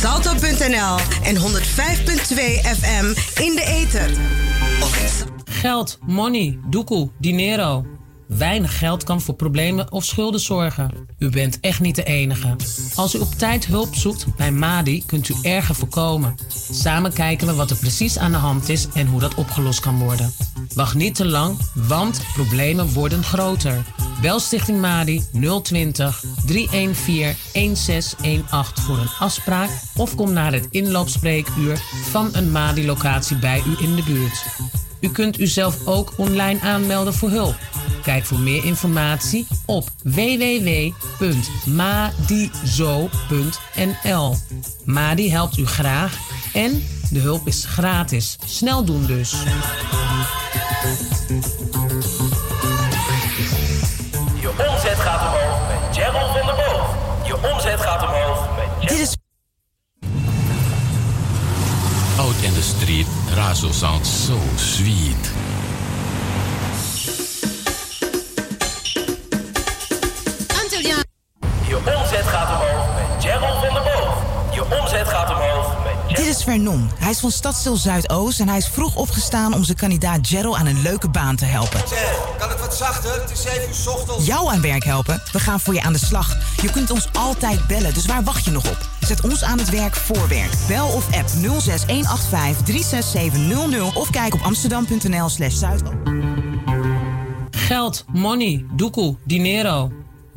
salto.nl en 105.2 FM in de ether. Geld, money, doekoe, dinero. Weinig geld kan voor problemen of schulden zorgen. U bent echt niet de enige. Als u op tijd hulp zoekt bij MADI, kunt u erger voorkomen. Samen kijken we wat er precies aan de hand is en hoe dat opgelost kan worden. Wacht niet te lang, want problemen worden groter. Bel Stichting MADI 020 314 1618 voor een afspraak of kom naar het inloopspreekuur van een MADI-locatie bij u in de buurt. U kunt uzelf ook online aanmelden voor hulp. Kijk voor meer informatie op www.madizo.nl. Madi helpt u graag en de hulp is gratis. Snel doen dus. Je omzet gaat omhoog met Gerald van der Boog. Je omzet gaat omhoog met Dit is Out in the street, Razo sounds so sweet. Je omzet gaat omhoog met Gerald van der Boog. Je omzet gaat omhoog met Dit is Vernon. Hij is van Stadstil Zuidoost en hij is vroeg opgestaan om zijn kandidaat Gerald aan een leuke baan te helpen. kan het wat zachter? Het is 7 uur 's ochtends. Jou aan werk helpen? We gaan voor je aan de slag. Je kunt ons altijd bellen, dus waar wacht je nog op? Zet ons aan het werk voor werk. Bel of app 06185 36700 of kijk op amsterdam.nl slash zuidoost. Geld, money, doekoe, dinero.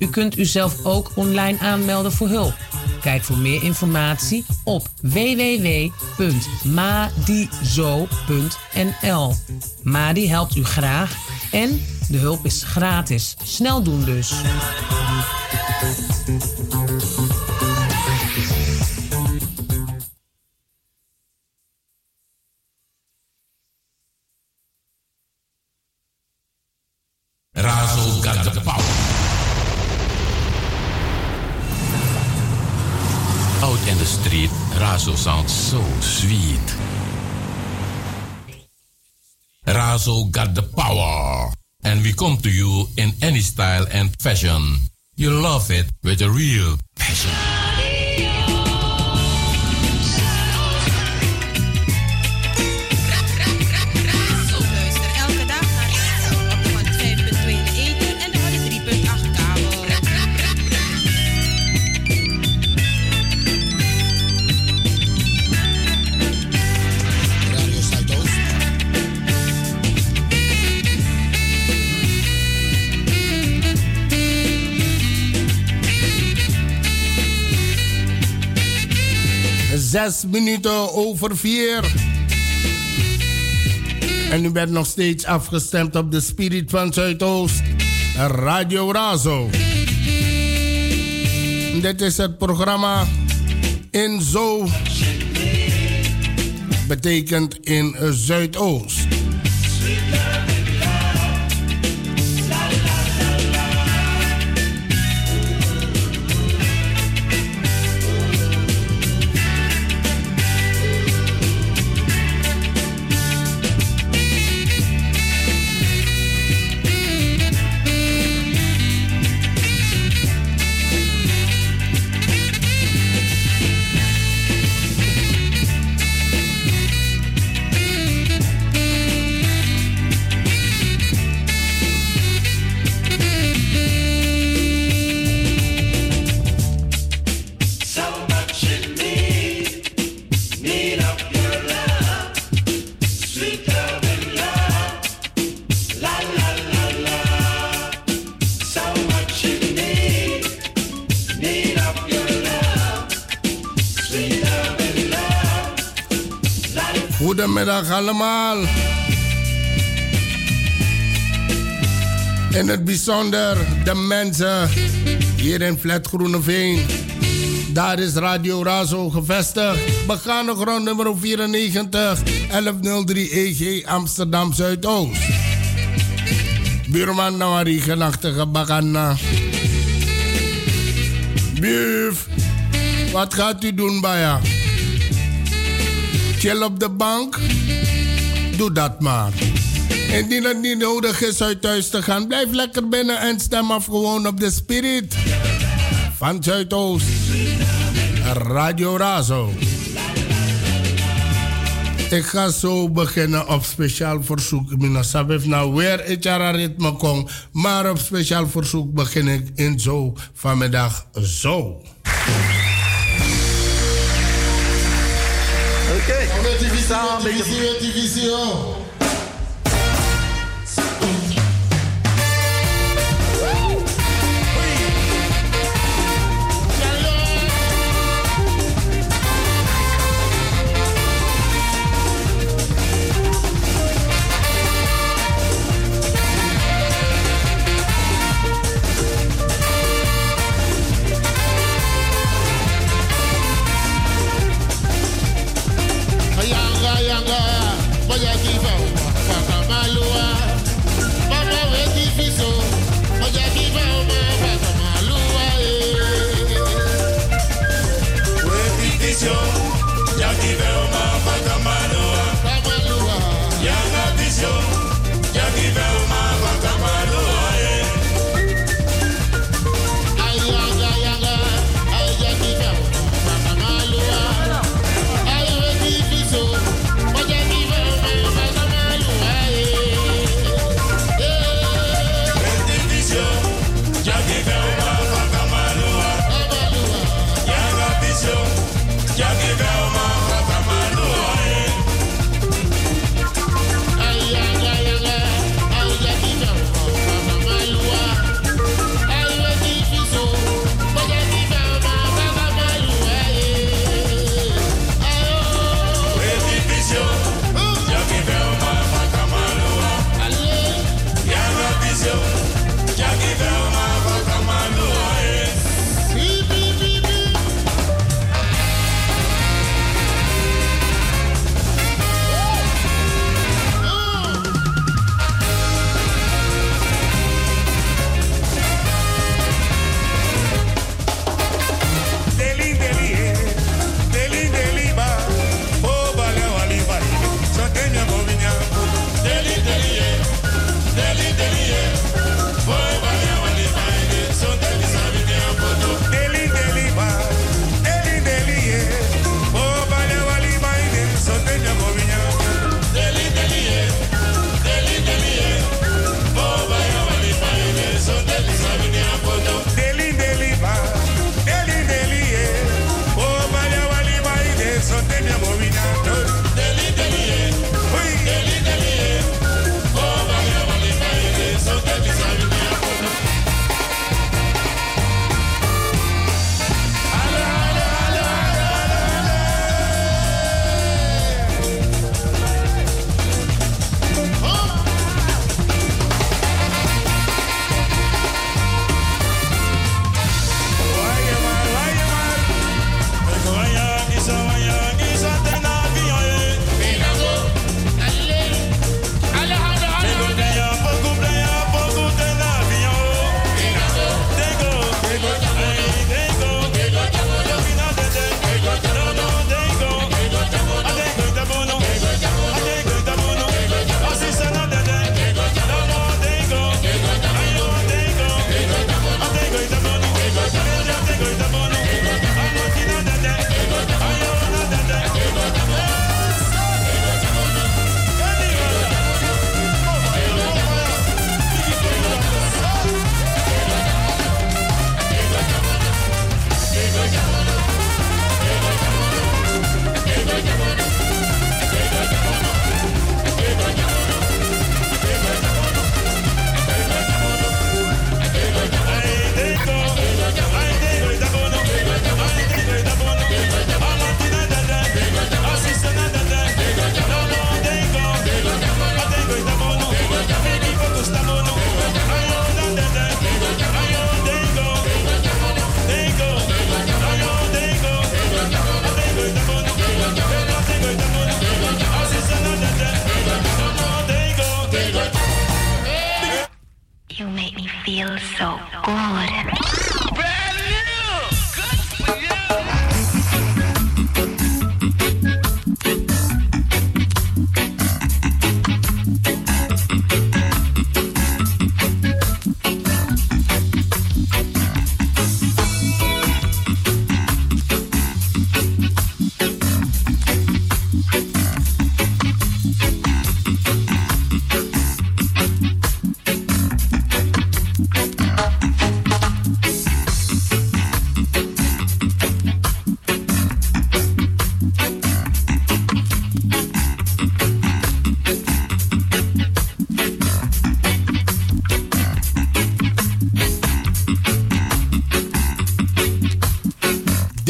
U kunt uzelf ook online aanmelden voor hulp. Kijk voor meer informatie op www.madizo.nl. Madi helpt u graag en de hulp is gratis. Snel doen dus. Sweet. Razo got the power. And we come to you in any style and fashion. You love it with a real passion. Zes minuten over vier. En u bent nog steeds afgestemd op de Spirit van Zuidoost. Radio Razo. Dit is het programma In Zo. Betekent in Zuidoost. Goedemiddag allemaal. In het bijzonder de mensen hier in Flat Groeneveen. Daar is Radio Razo gevestigd. Begane grond nummer 94 1103 EG Amsterdam Zuidoost. Buurman Nawari genachtige Bagana. Buf, wat gaat u doen, Baya? Chill op de bank? Doe dat maar. Indien het niet nodig is uit thuis te gaan, blijf lekker binnen en stem af gewoon op de spirit. Van Zuidoost. Radio Razo. Ik ga zo beginnen op speciaal verzoek. Mina sabef nou weer het ritme kom. Maar op speciaal verzoek begin ik in zo vanmiddag zo. Oké. Samen met de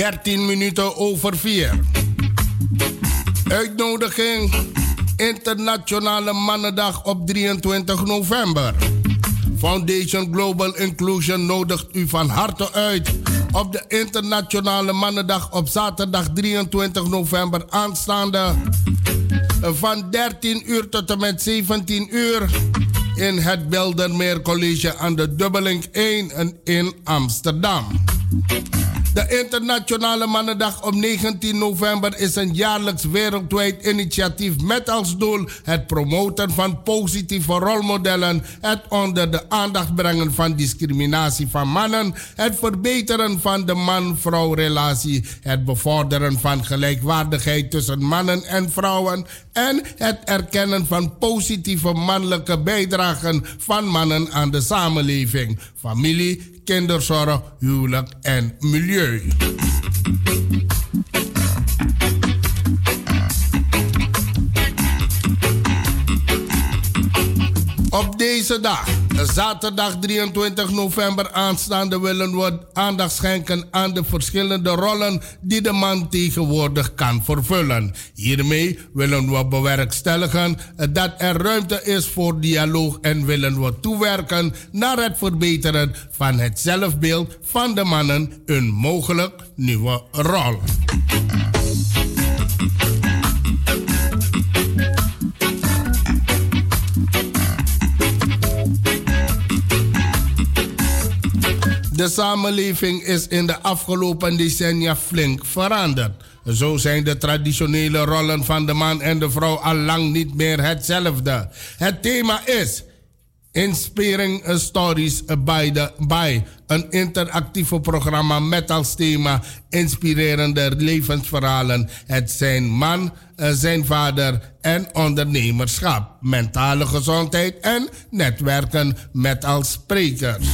13 minuten over 4. Uitnodiging Internationale Mannendag op 23 november. Foundation Global Inclusion nodigt u van harte uit op de Internationale Mannendag op zaterdag 23 november aanstaande van 13 uur tot en met 17 uur in het Beldermeer College aan de Dubbeling 1 in Amsterdam. De Internationale Mannendag op 19 november is een jaarlijks wereldwijd initiatief met als doel het promoten van positieve rolmodellen, het onder de aandacht brengen van discriminatie van mannen, het verbeteren van de man-vrouw relatie, het bevorderen van gelijkwaardigheid tussen mannen en vrouwen en het erkennen van positieve mannelijke bijdragen van mannen aan de samenleving, familie, kinderzorg, huwelijk en milieu. Op deze dag, zaterdag 23 november aanstaande, willen we aandacht schenken aan de verschillende rollen die de man tegenwoordig kan vervullen. Hiermee willen we bewerkstelligen dat er ruimte is voor dialoog en willen we toewerken naar het verbeteren van het zelfbeeld van de mannen een mogelijk nieuwe rol. De samenleving is in de afgelopen decennia flink veranderd. Zo zijn de traditionele rollen van de man en de vrouw al lang niet meer hetzelfde. Het thema is Inspiring Stories by, the, by een interactieve programma met als thema inspirerende levensverhalen. Het zijn man, eh, zijn vader en ondernemerschap, mentale gezondheid en netwerken met als sprekers.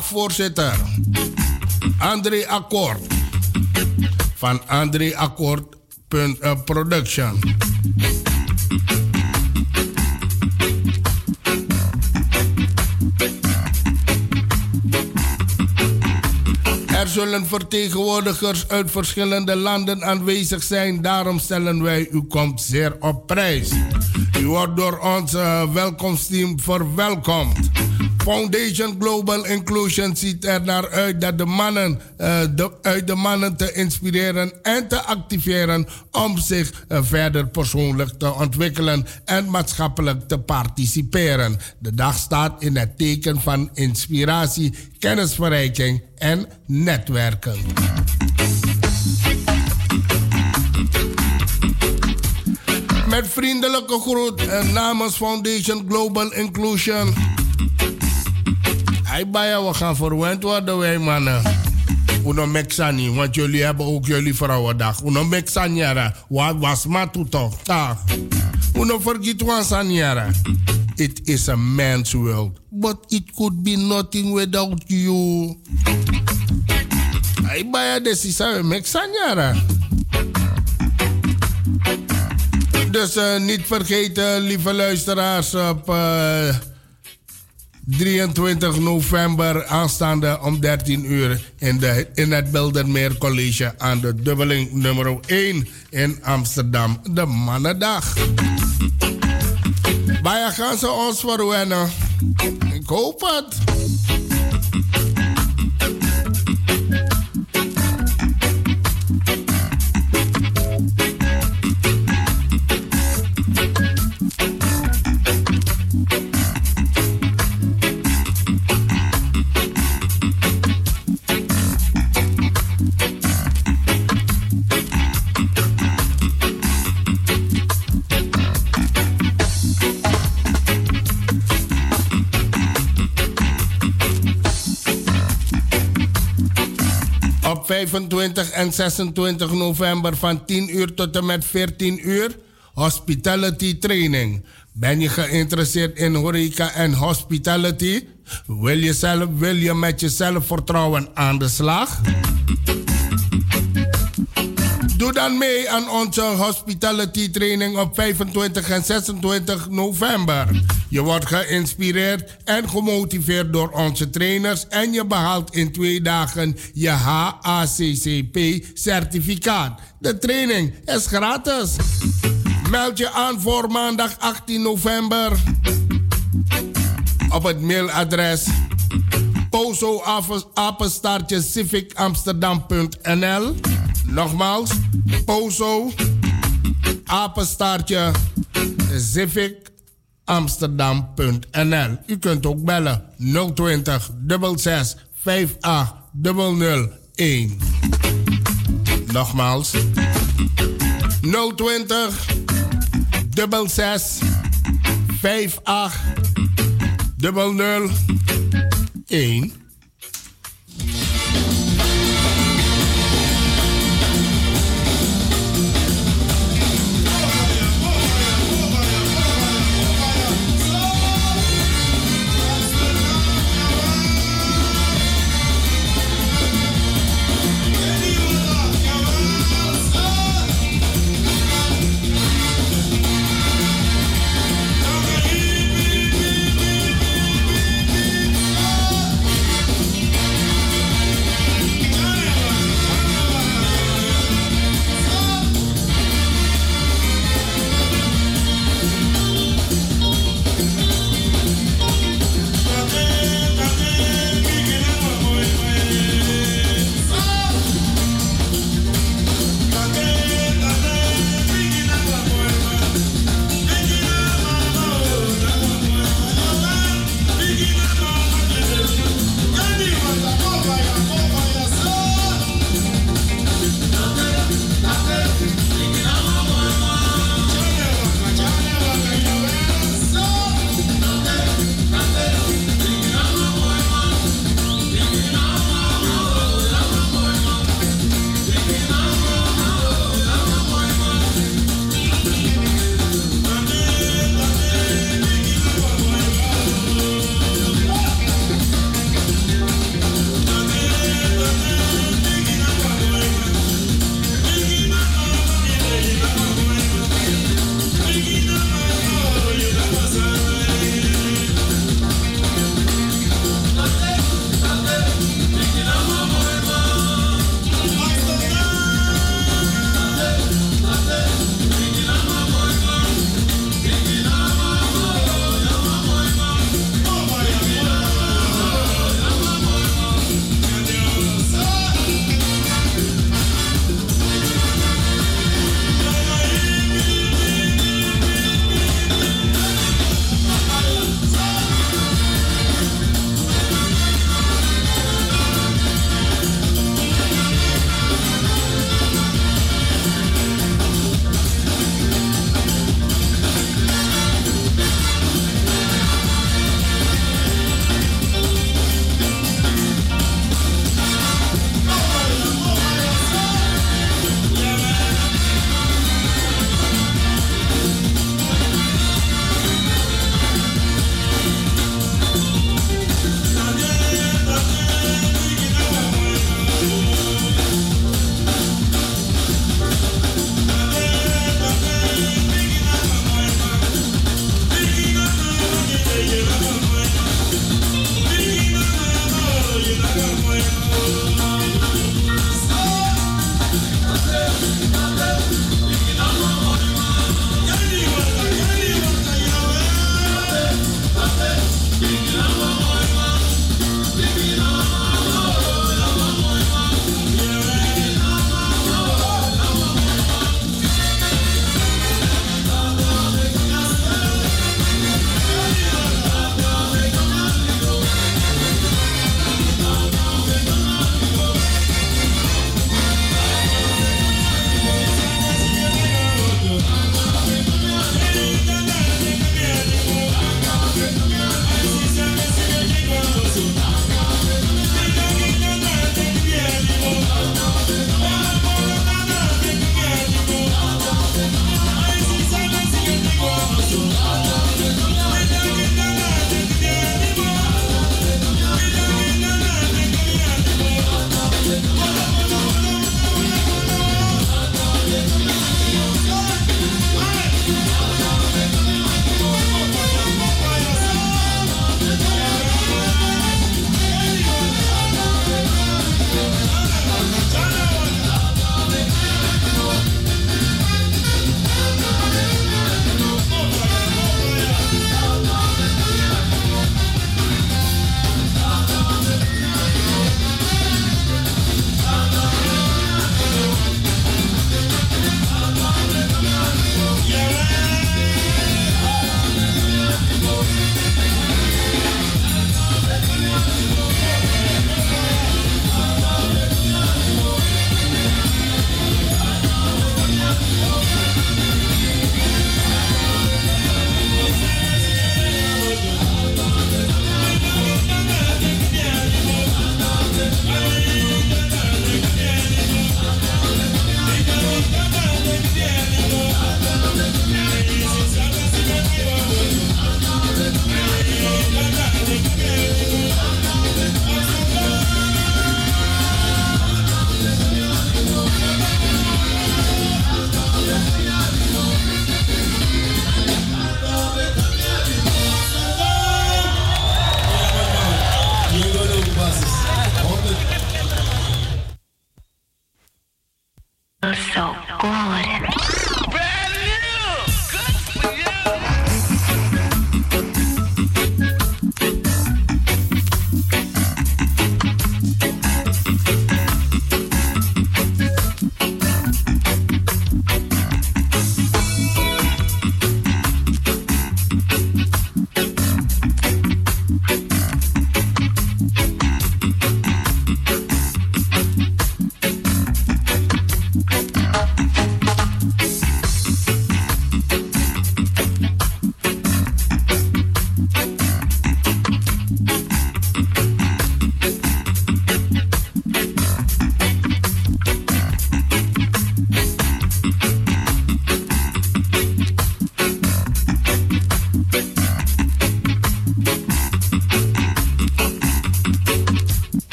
Dagvoorzitter André Akkoord van André Akkoord uh, Production. Er zullen vertegenwoordigers uit verschillende landen aanwezig zijn. Daarom stellen wij u komt zeer op prijs. U wordt door ons uh, welkomsteam verwelkomd. Foundation Global Inclusion ziet er naar uit dat de mannen, uh, de, uit de mannen te inspireren en te activeren om zich uh, verder persoonlijk te ontwikkelen en maatschappelijk te participeren. De dag staat in het teken van inspiratie, kennisverrijking en netwerken. Met vriendelijke groet en namens Foundation Global Inclusion. Bij we gaan verwend worden wij mannen. Uno mexani, want jullie hebben ook jullie vrouwendag. Uno mexaniara, wat was maar toch? Ta. Uno vergiet wansaniara. It is a man's world, but it could be nothing without you. Hij bij de sisa mexaniara. Dus uh, niet vergeten, lieve luisteraars, op... Uh, 23 november aanstaande om 13 uur in, de, in het Bildermeer College aan de dubbeling nummer 1 in Amsterdam. De Mannendag. Waar gaan ze ons verwennen? Ik hoop het. 25 en 26 november van 10 uur tot en met 14 uur hospitality training. Ben je geïnteresseerd in horeca en hospitality? Wil je, zelf, wil je met je zelfvertrouwen aan de slag? Doe dan mee aan onze hospitality training op 25 en 26 november. Je wordt geïnspireerd en gemotiveerd door onze trainers en je behaalt in twee dagen je HACCP-certificaat. De training is gratis. Meld je aan voor maandag 18 november op het mailadres pozo apenstaartje civicamsterdam.nl Nogmaals, pozo apenstaartje civicamsterdam.nl U kunt ook bellen 020 66 58 001. Nogmaals, 020 66 58 001.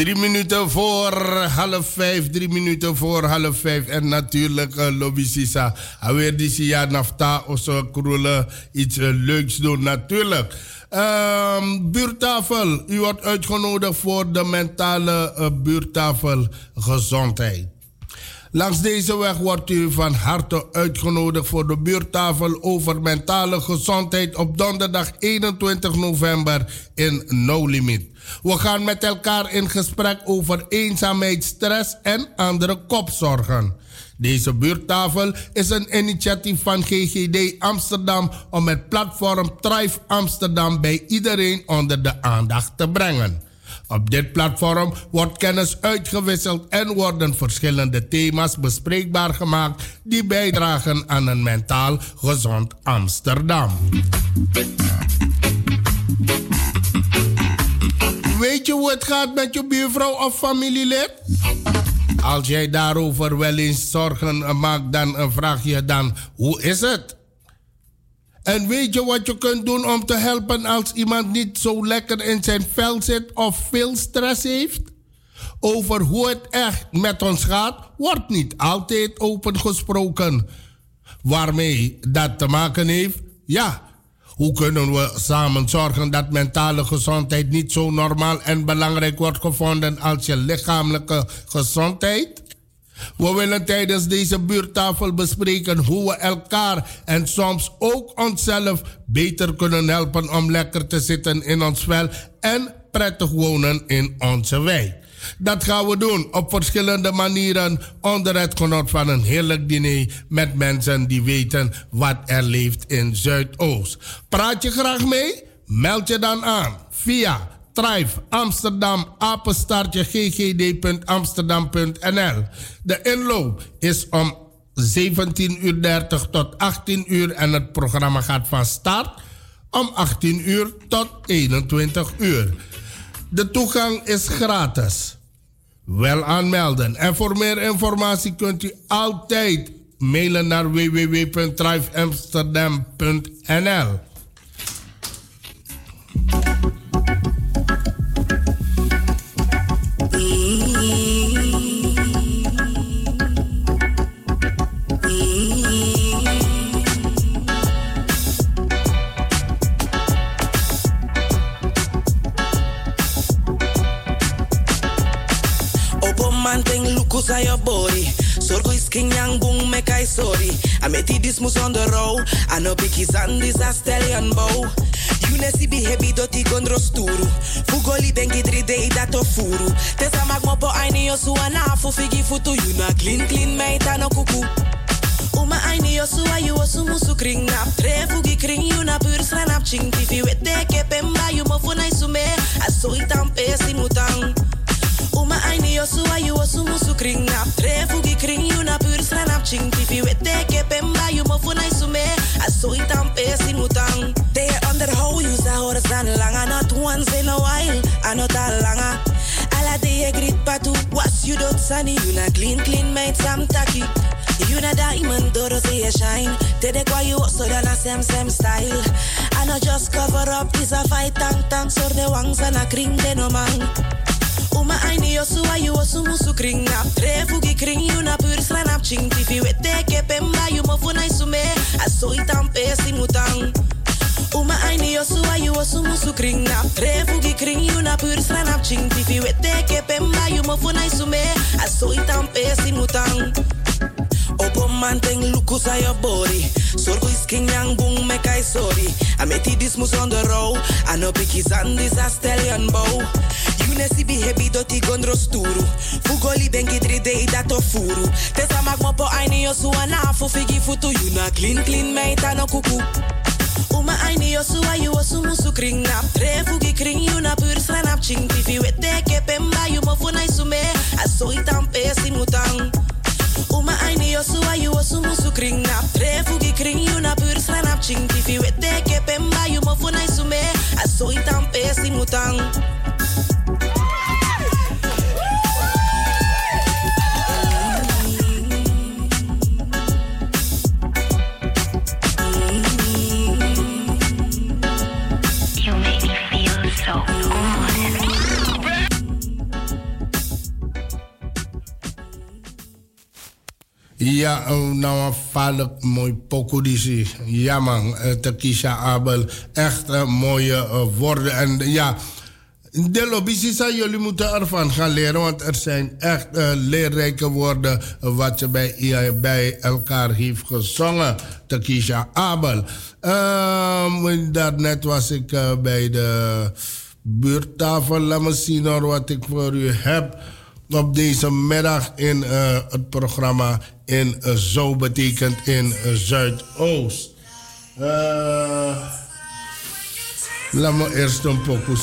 Drie minuten voor half vijf, drie minuten voor half vijf. En natuurlijk, uh, Lobby Sisa. Die Sia Nafta, onze kroelen, iets uh, leuks doen, natuurlijk. Um, buurtafel, u wordt uitgenodigd voor de mentale uh, buurtafel gezondheid. Langs deze weg wordt u van harte uitgenodigd voor de buurtafel over mentale gezondheid op donderdag 21 november in No Limit. We gaan met elkaar in gesprek over eenzaamheid, stress en andere kopzorgen. Deze buurttafel is een initiatief van GGD Amsterdam om het platform Thrive Amsterdam bij iedereen onder de aandacht te brengen. Op dit platform wordt kennis uitgewisseld en worden verschillende thema's bespreekbaar gemaakt die bijdragen aan een mentaal gezond Amsterdam. Weet je hoe het gaat met je buurvrouw of familielid? Als jij daarover wel eens zorgen maakt, dan vraag je dan: hoe is het? En weet je wat je kunt doen om te helpen als iemand niet zo lekker in zijn vel zit of veel stress heeft? Over hoe het echt met ons gaat, wordt niet altijd open gesproken. Waarmee dat te maken heeft? Ja, hoe kunnen we samen zorgen dat mentale gezondheid niet zo normaal en belangrijk wordt gevonden als je lichamelijke gezondheid? We willen tijdens deze buurtafel bespreken hoe we elkaar en soms ook onszelf beter kunnen helpen om lekker te zitten in ons vel en prettig wonen in onze wijk. Dat gaan we doen op verschillende manieren onder het genot van een heerlijk diner met mensen die weten wat er leeft in Zuidoost. Praat je graag mee? Meld je dan aan via Thrive Amsterdam apenstaartje ggd.amsterdam.nl. De inloop is om 17.30 uur tot 18 uur en het programma gaat van start om 18 uur tot 21 uur. De toegang is gratis. Wel aanmelden. En voor meer informatie kunt u altijd mailen naar www.thriveamsterdam.nl. king yang boom make I sorry. I it this mus on the road. I know biggie sandis a stallion bow. You nesi be heavy doti gondro sturu. Fugoli bengi dri day dat of furu. Tesa mag mo po aini yo su anafu figi futu. You na clean clean meita no kuku. Uma aini yo su ayu o su musu kring nap. Tre fugi kring you na pur sranap ching. Tifi wete ke pemba you mo funai sume. Aso itam pesi mutang. Uma aini yo su ayu o su musu kring nap Tre fugi kring you na pur sranap ching Tifi wete ke pemba you mo funai sume. Aso itam pesi mutang They underhold you sa horas dan langa Not once in a while, not a langa Ala de ye grit patu Was you dot sunny You na clean clean made sam taki You na diamond doro say you shine. Tede kwa you so da na same same style. I not just cover up Is a fight tang tang Sor de wangs and a kring de no man Uma aini yo su ayu o su musu kring nap Tre fugi kring you na pur sranap ching Tifi wete ke pemba you mo funai sume Aso itam pesi mutang Uma aini yo su ayu o su musu kring nap Tre fugi kring you na pur sranap ching Tifi wete ke pemba you mo funai sume Aso itam pesi mutang Opo manteng lukus aan je body. Zorgo is king yang boom make I sorry. I met it this mus on the road. I know picky sandis a stallion bow. You nesi be heavy doti gondro sturu. Fugoli bengi dri day dat of furu. Tesa mag mo po aini yo su anafu figi futu. You na clean clean meita no kuku. Uma aini yo su ayu o su musu kring nap. Tre fugi kring you na pur sranap ching. Tifi wete ke pemba you mo funai sume. Aso itam pesi mutang. Uma aini yo su ayu o su musu kring nap Tre fugi kring you na pur sranap ching Tifi wete ke pemba you mo funai sume Aso itam pesi Ja, oh, nou een mooi pokodisi. Ja man, uh, Takisha Abel. Echt een mooie uh, woorden. En ja, de lobby's jullie moeten ervan gaan leren. Want er zijn echt uh, leerrijke woorden wat je bij, bij elkaar heeft gezongen. Takisha Abel. Uh, daarnet was ik bij de buurttafel. Laat me zien wat ik voor u heb op deze middag in uh, het programma in uh, Zo betekent in uh, Zuidoost. laat me eerst een pokoe.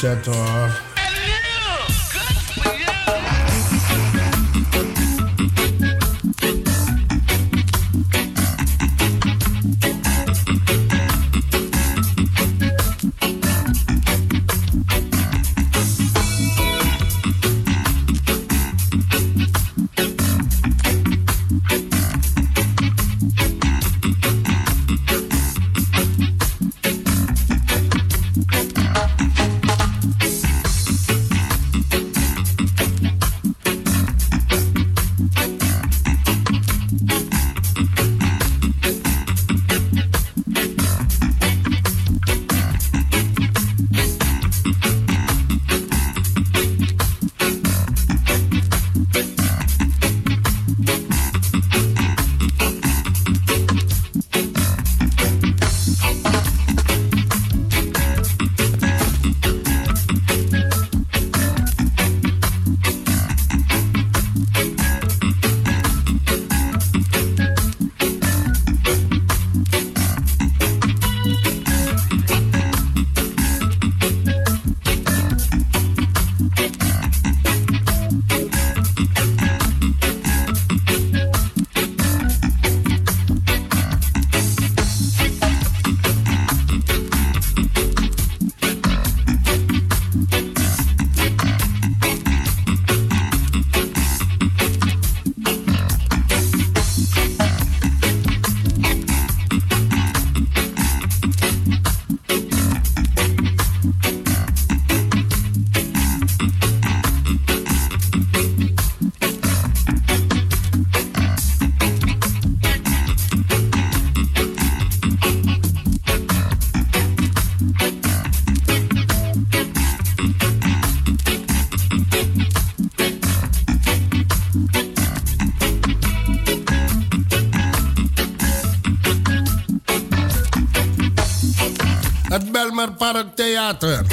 Park Theater.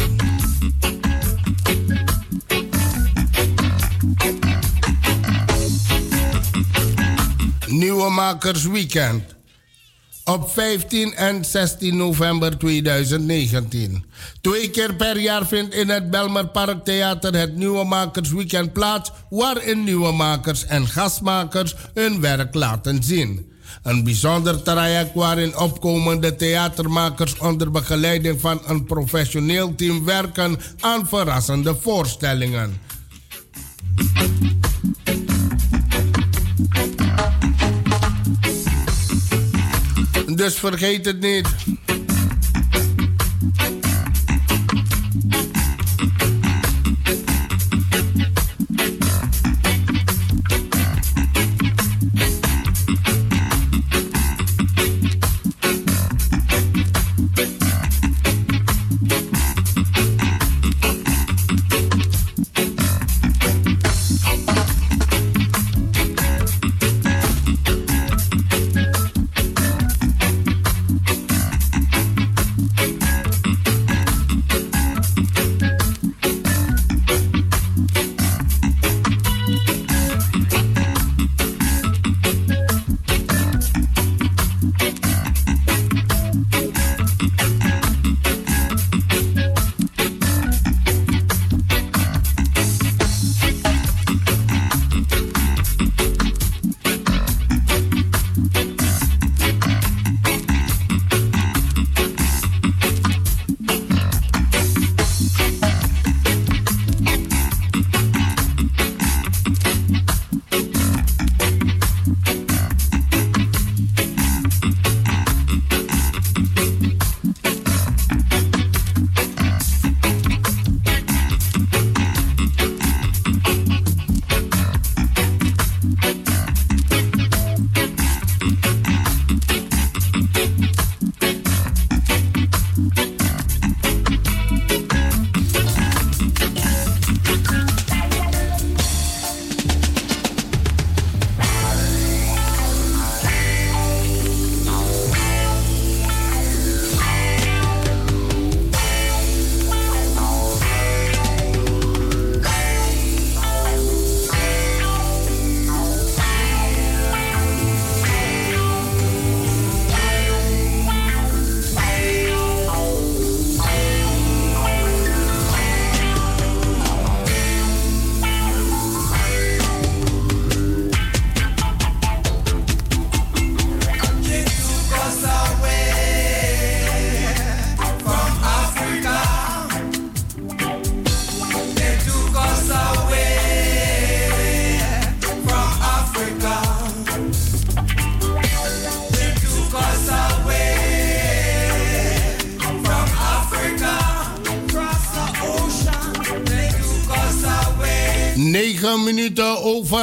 Nieuwe Makers Weekend. Op 15 en 16 november 2019. Twee keer per jaar vindt in het Belmer Park Theater het Nieuwe Makers Weekend plaats, waarin nieuwe makers en gastmakers hun werk laten zien. Een bijzonder traject waarin opkomende theatermakers onder begeleiding van een professioneel team werken aan verrassende voorstellingen. Dus vergeet het niet.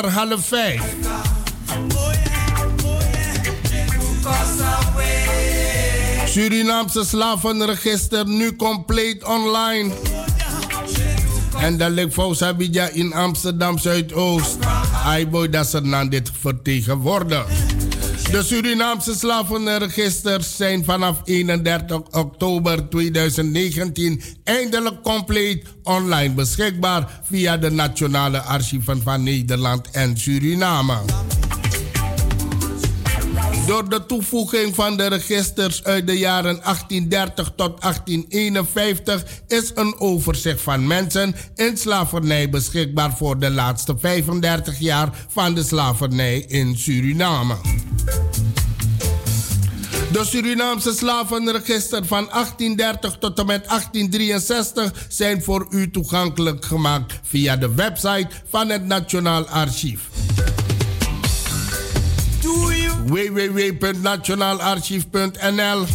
Over half 5. Surinaamse slavenregister nu compleet online. En dat ligt Sabidja in Amsterdam Zuidoost. Aiboy dat ze dan dit vertegenwoordigt. De Surinaamse slavenregisters zijn vanaf 31 oktober 2019 eindelijk compleet online beschikbaar via de Nationale Archieven van Nederland en Suriname. Door de toevoeging van de registers uit de jaren 1830 tot 1851 is een overzicht van mensen in slavernij beschikbaar voor de laatste 35 jaar van de slavernij in Suriname. De Surinaamse slavenregister van 1830 tot en met 1863 zijn voor u toegankelijk gemaakt via de website van het Nationaal Archief www.nationaalarchief.nl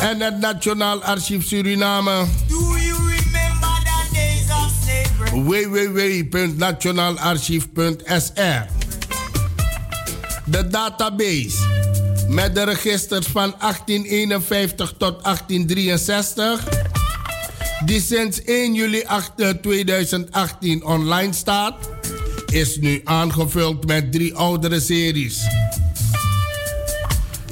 en het Nationaal Archief Suriname. Www.nationaalarchief.sr De database met de registers van 1851 tot 1863 die sinds 1 juli 2018 online staat. Is nu aangevuld met drie oudere series.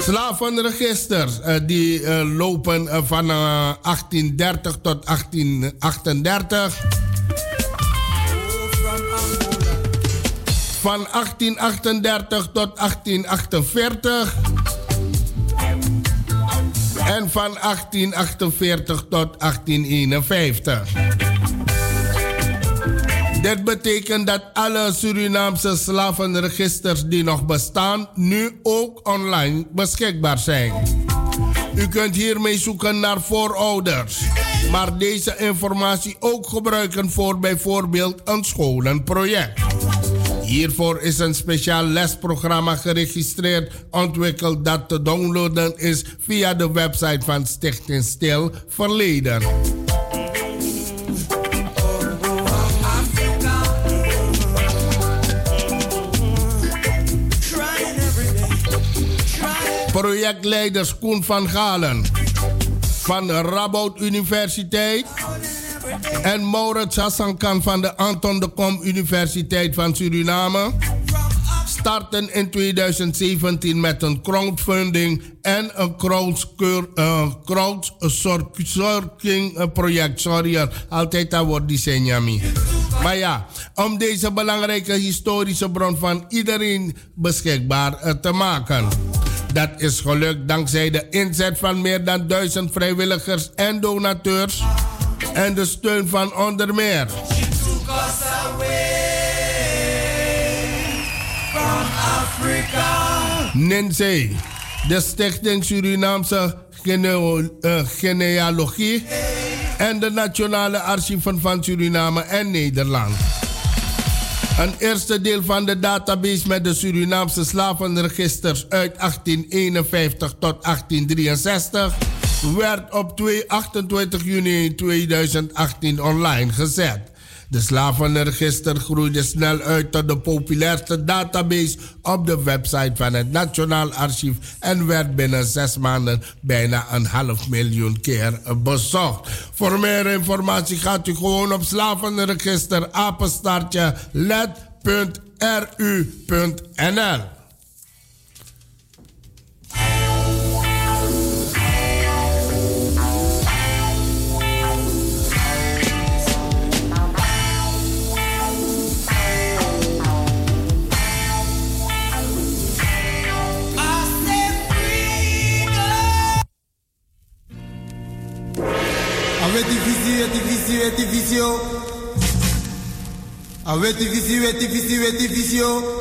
Slavenregisters uh, die uh, lopen uh, van 1830 tot 1838. Van 1838 tot 1848. En van 1848 tot 1851. Dit betekent dat alle Surinaamse slavenregisters die nog bestaan, nu ook online beschikbaar zijn. U kunt hiermee zoeken naar voorouders, maar deze informatie ook gebruiken voor bijvoorbeeld een scholenproject. Hiervoor is een speciaal lesprogramma geregistreerd, ontwikkeld dat te downloaden is via de website van Stichting Stil Verleden. Projectleiders Koen van Galen van Rabout Universiteit en Maurits Hassankan van de Anton de Kom Universiteit van Suriname starten in 2017 met een crowdfunding en een crowdsourcing uh, project. Sorry, altijd dat wordt die. Maar ja, om deze belangrijke historische bron van iedereen beschikbaar te maken. Dat is gelukt dankzij de inzet van meer dan duizend vrijwilligers en donateurs en de steun van onder meer. NINSE, de Stichting Surinaamse uh, Genealogie en de Nationale Archieven van Suriname en Nederland. Een eerste deel van de database met de Surinaamse slavenregisters uit 1851 tot 1863 werd op 2, 28 juni 2018 online gezet. De slavenregister groeide snel uit tot de populairste database op de website van het Nationaal Archief en werd binnen zes maanden bijna een half miljoen keer bezocht. Voor meer informatie gaat u gewoon op slavenregister. Avec difficile, difficile, difficile. Avec difficile, difficile, difficile.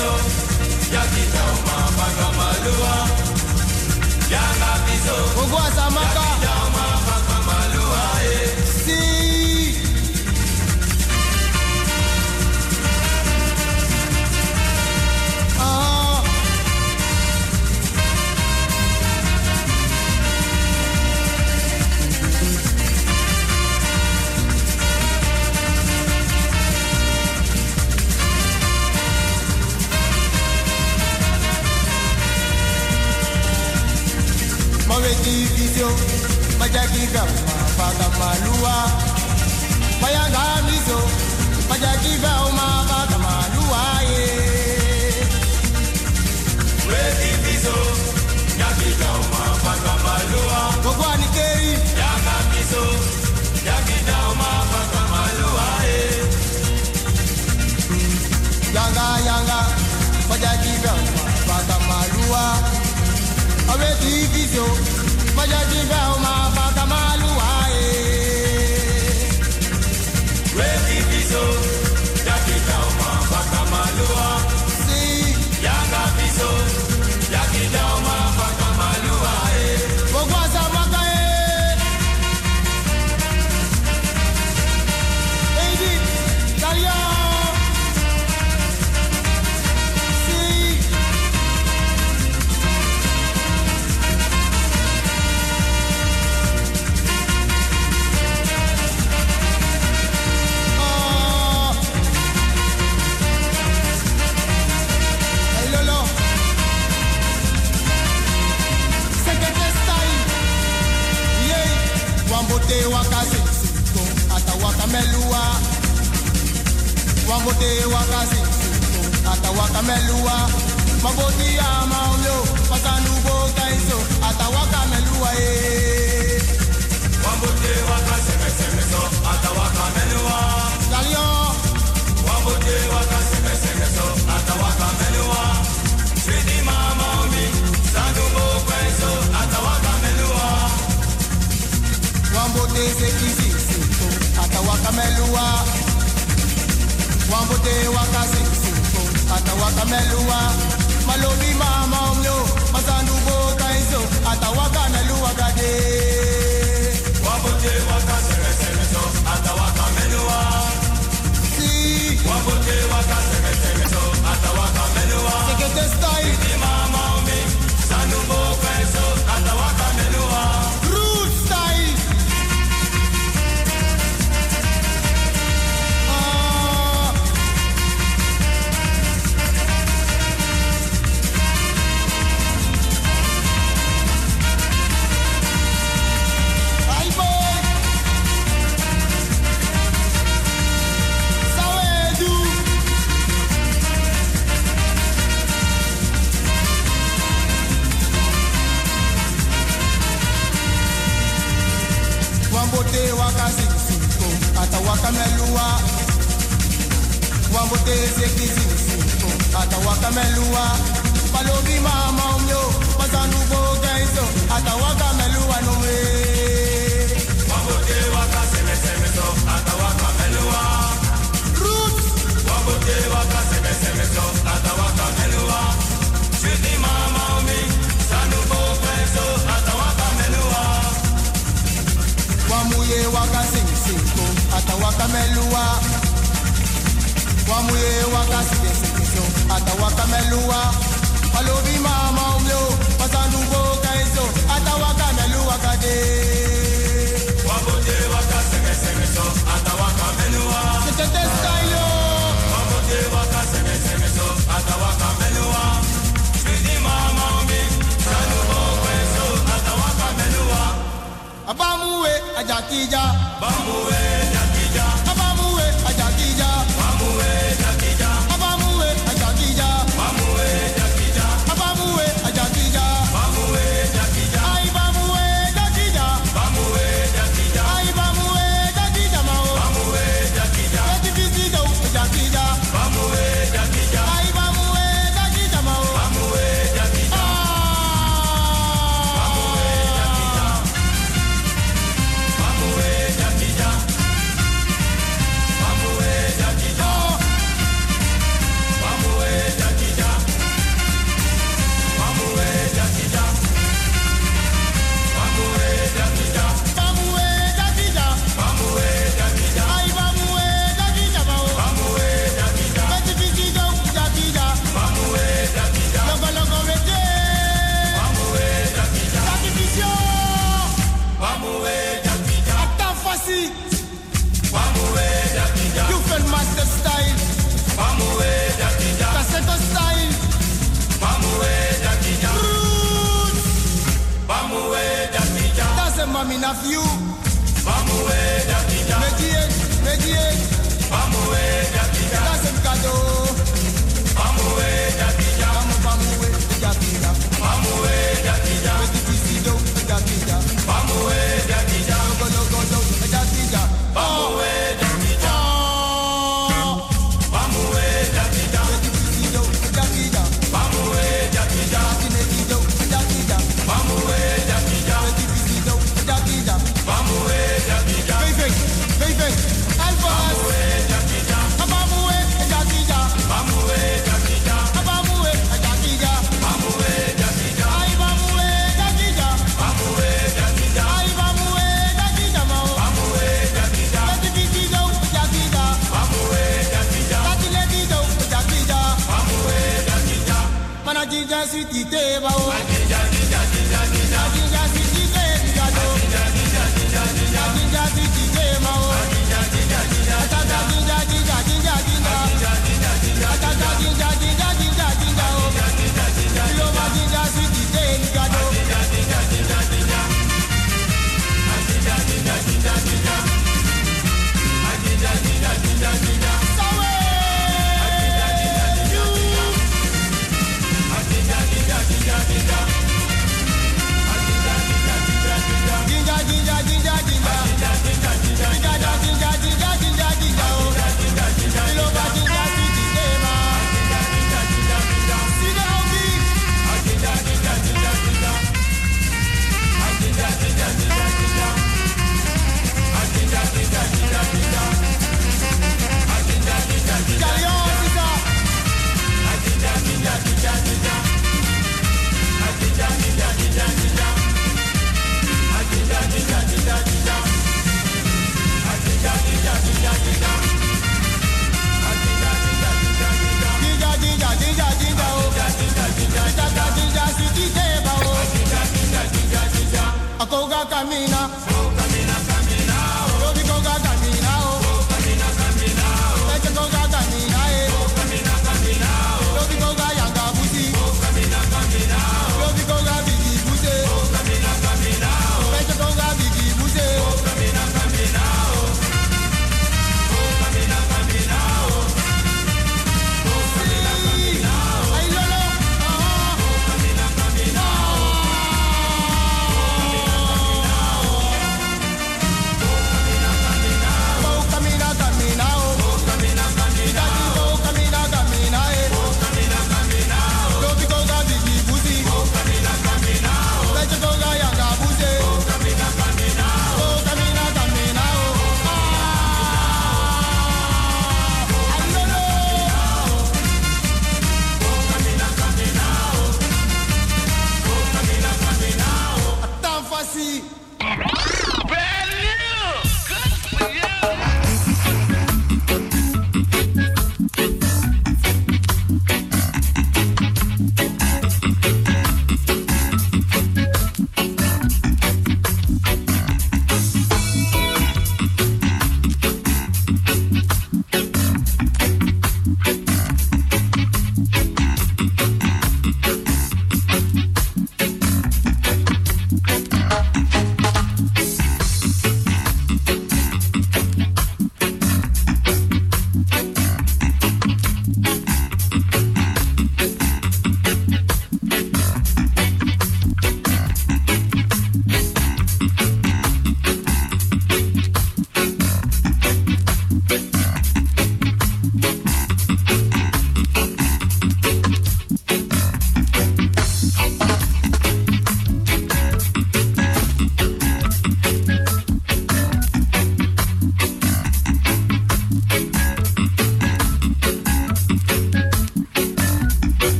Diviso, Jaki Velma, Baka Malua. Yanga Biso, Ogwa yo. Majagiga mabada malua. Bayangamizo majagiga oh mabada malua ye wezibizo jagiga oh mabada malua. Gbogbo anikeri yagamizo jagiga oh mabada malua ye yanga yanga majagiga mabada malua. Awetibizo. bọ́jọ́ jígbà ó máa bá. Wambote waka sing ata waka melua. Maboti ya maumyo, pasanu boka iso, ata waka melua eh. Wambote waka seme seme so, ata waka melua. Lalio, Wambote waka seme seme so, ata waka melua. Sweetie mama mi, sandu mo kweso, ata waka melua. wambote sekisi sinto, ata waka melua wambote wakasi suko ata wakameluwa malobi mama umyo mazandu botaizo ata wakanaluwa kade. wakamelua wangoteze kizinsi ata wakamelua. Balobi mama umyo bazandu bogaizo ata wakamelua nomwe ata wakamelua. Wamuye wakasigesekeso ata wakamelua. Walobi mama umyo wasanduko kaiso ata wakamelua kade. Wamuye wakasegesekeso ata wakamelua. Ata wakamelua. Mama umi, ata wakamelua. Abamuwe, ajakija.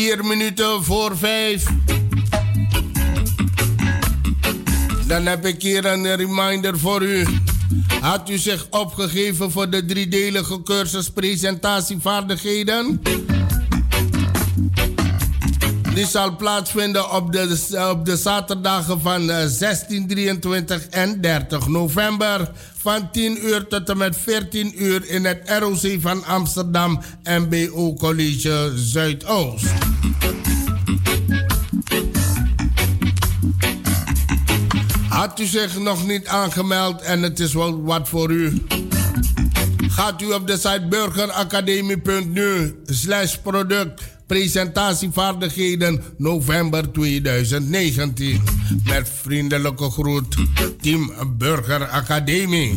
Vier minuten voor vijf. Dan heb ik hier een reminder voor u. Had u zich opgegeven voor de driedelige cursus presentatievaardigheden? Die zal plaatsvinden op de, op de zaterdagen van 16, eh, 23 en 30 november. Van 10 uur tot en met 14 uur in het ROC van Amsterdam MBO College Zuidoost. Had u zich nog niet aangemeld en het is wel wat voor u? Gaat u op de site burgeracademie.nu slash product presentatievaardigheden november 2019. Met vriendelijke groet, Team Burger Academie.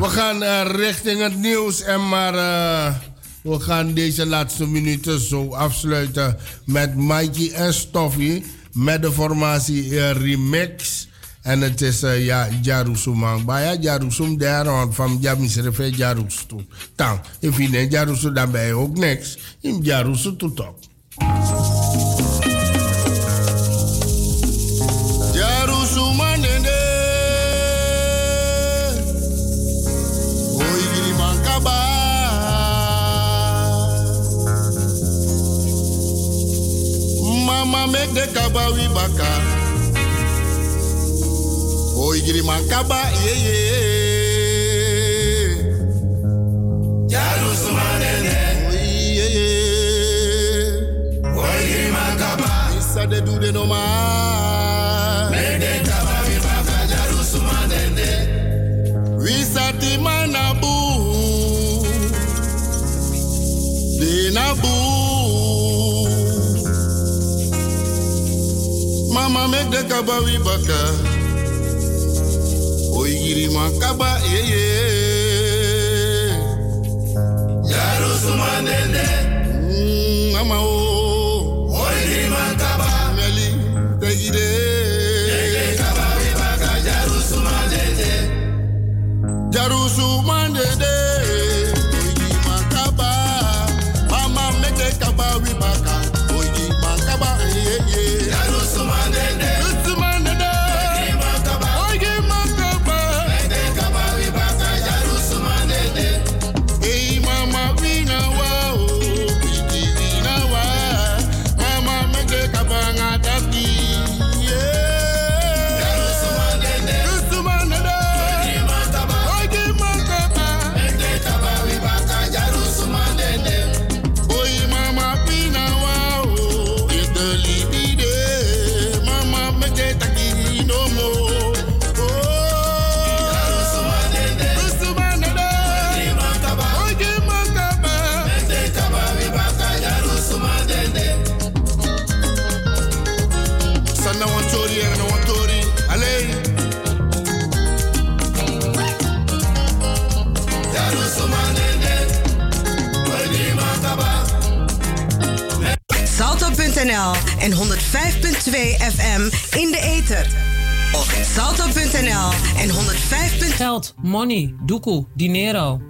We gaan uh, richting het nieuws en maar uh, we gaan deze laatste minuten zo afsluiten met Mikey en Stoffie met de formatie uh, Remix. En het is uh, ja, Jarusumang. Baya Jarusum daar van Jamisrefe Jarusu. Dan, if je neemt Jarusu, dan ben je ook niks. In Jarusu to talk. Jarusumanende. Oi, Giriman Kaba. Mama make the Kaba wibaka. Oi giri mankaba ye ye. Jaru sumanene. Oi ye ye. Oi giri mankaba. Isa de de no ma. Mede kaba mi baka jaru sumanene. Wisa ti manabu. De nabu. Mama make the kaba. Oi giri makaba ye ye. Yaro sumandende. Mm, mama o. Oi giri makaba. Meli tegide. Yeke kaba wibaka jaru sumandende. Jaru sumandende. 105.2 FM in de ether. Op salto.nl en 105. Geld, money, doekoe, dinero.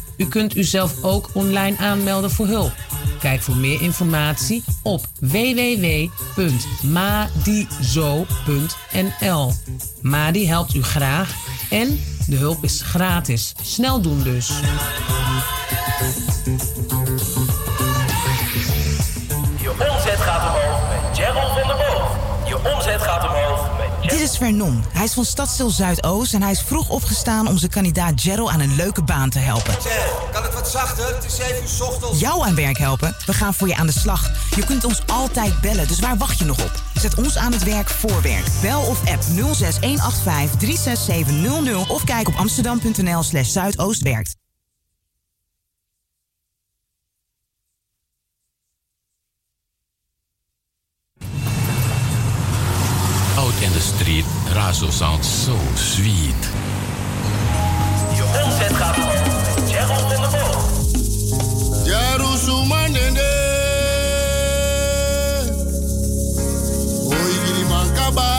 U kunt uzelf ook online aanmelden voor hulp. Kijk voor meer informatie op www.madizo.nl. Madi helpt u graag en de hulp is gratis. Snel doen dus. Dit is Vernon. Hij is van Stadstil Zuidoost en hij is vroeg opgestaan om zijn kandidaat Gerald aan een leuke baan te helpen. Zeg, kan het wat zachter? Het is 7 uur ochtends. Jou aan werk helpen? We gaan voor je aan de slag. Je kunt ons altijd bellen, dus waar wacht je nog op? Zet ons aan het werk voor werk. Bel of app 06185 36700 of kijk op amsterdam.nl slash zuidoostwerkt. The street, Razo sounds so sweet. Je omzet gaat omhoog met Gerald van der Boog. Jerusalem Oi giri mankaba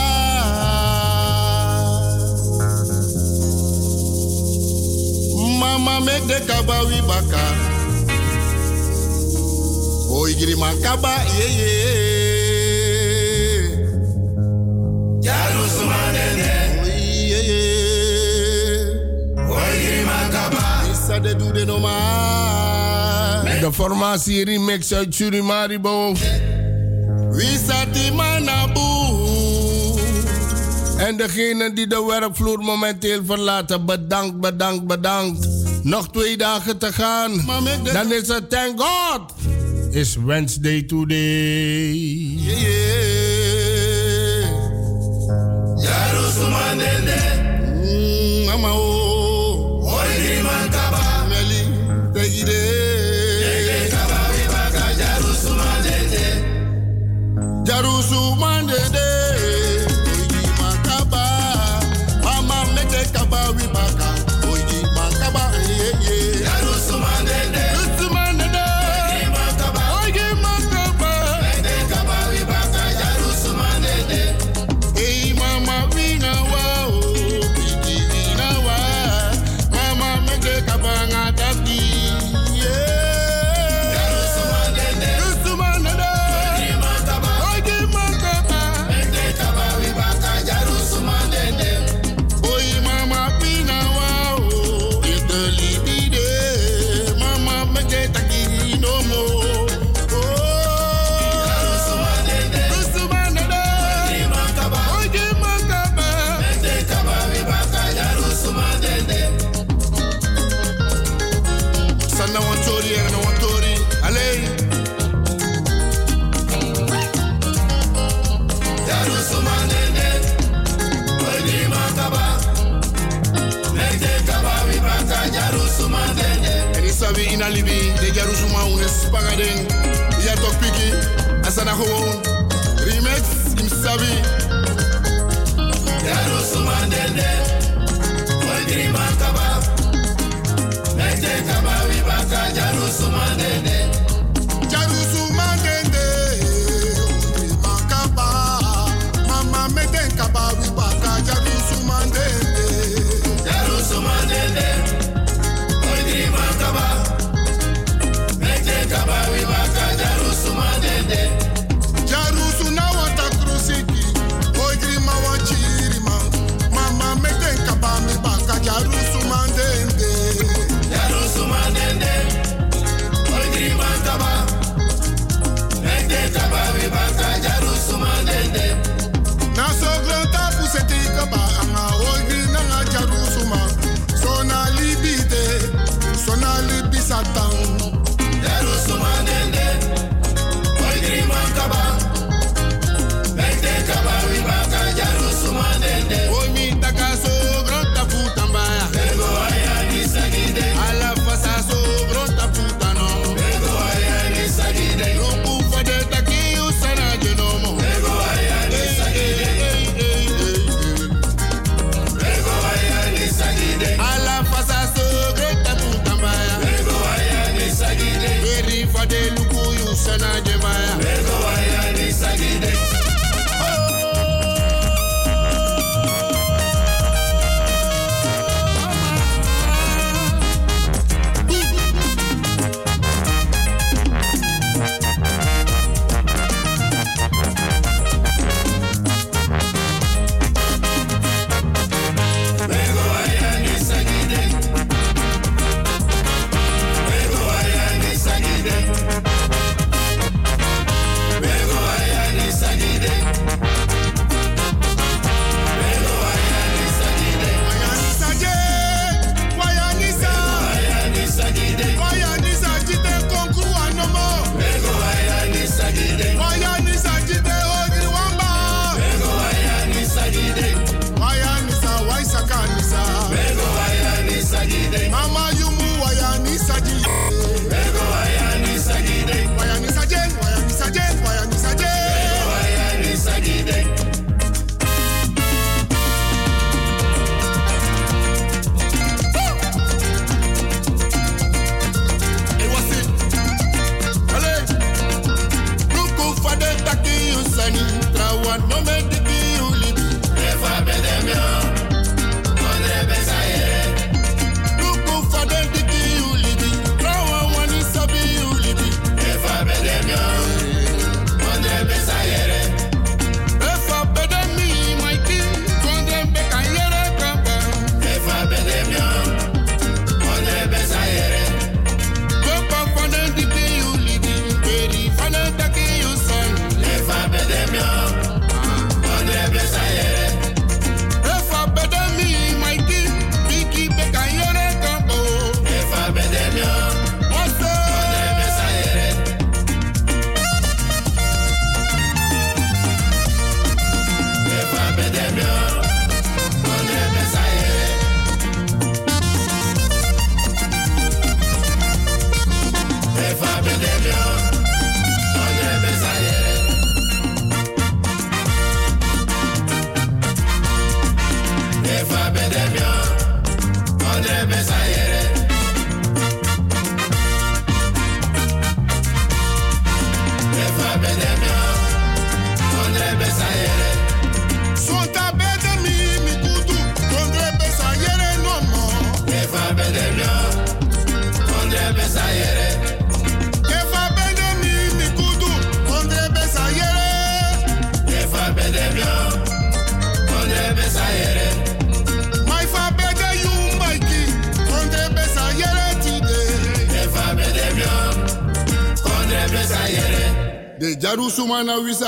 Mama make the kaba wi baka Oi giri mankaba ye ye de formatie remix uit naboe? En degene die de werkvloer momenteel verlaten, bedankt, bedankt, bedankt. Nog twee dagen te gaan. Dan is het thank God. Is Wednesday today. Yeah, yeah. Jerusalem, mm, mama, oh. Hoi, die man, kaba. Meli, take it in. Jarusu mandede, Sana wantori, na wantori, alei. Jarusu mandede, oigi makaba, meke kaba wibaka, jarusu mandede. En isabi ina libi, de jarusu maunes pagaden. Ja toch piki, asana gewoon. Remix, im sabi. Jarusu mandede, oigi makaba, kaba wibaka, jarusu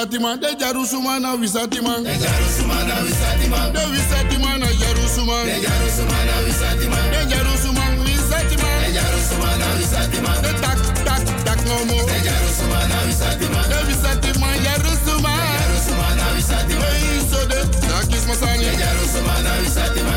visatima, de Jarusuma na visatima. De Jarusuma na visatima. De visatima na Jarusuma. De Jarusuma na visatima. De Jarusuma visatima. De Jarusuma na visatima. De tak tak tak no mo. De Jarusuma na visatima. De visatima Jarusuma. De Jarusuma na visatima. De iso de takis masani. De Jarusuma na visatima.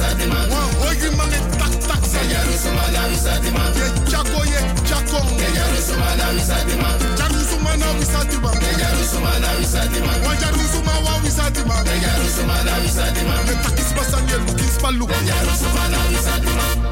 sadiman Ogi mane tak tak sa Yaru sumana wi sadiman Ye chako ye chako Ye yaru sumana wi sadiman Jaru sumana wi sadiman Ye yaru sumana wi sadiman Wa jaru sumana wi sadiman Ye yaru sumana wi sadiman Ye takis basan ye lukis palu Ye yaru sumana wi sadiman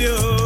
cambio.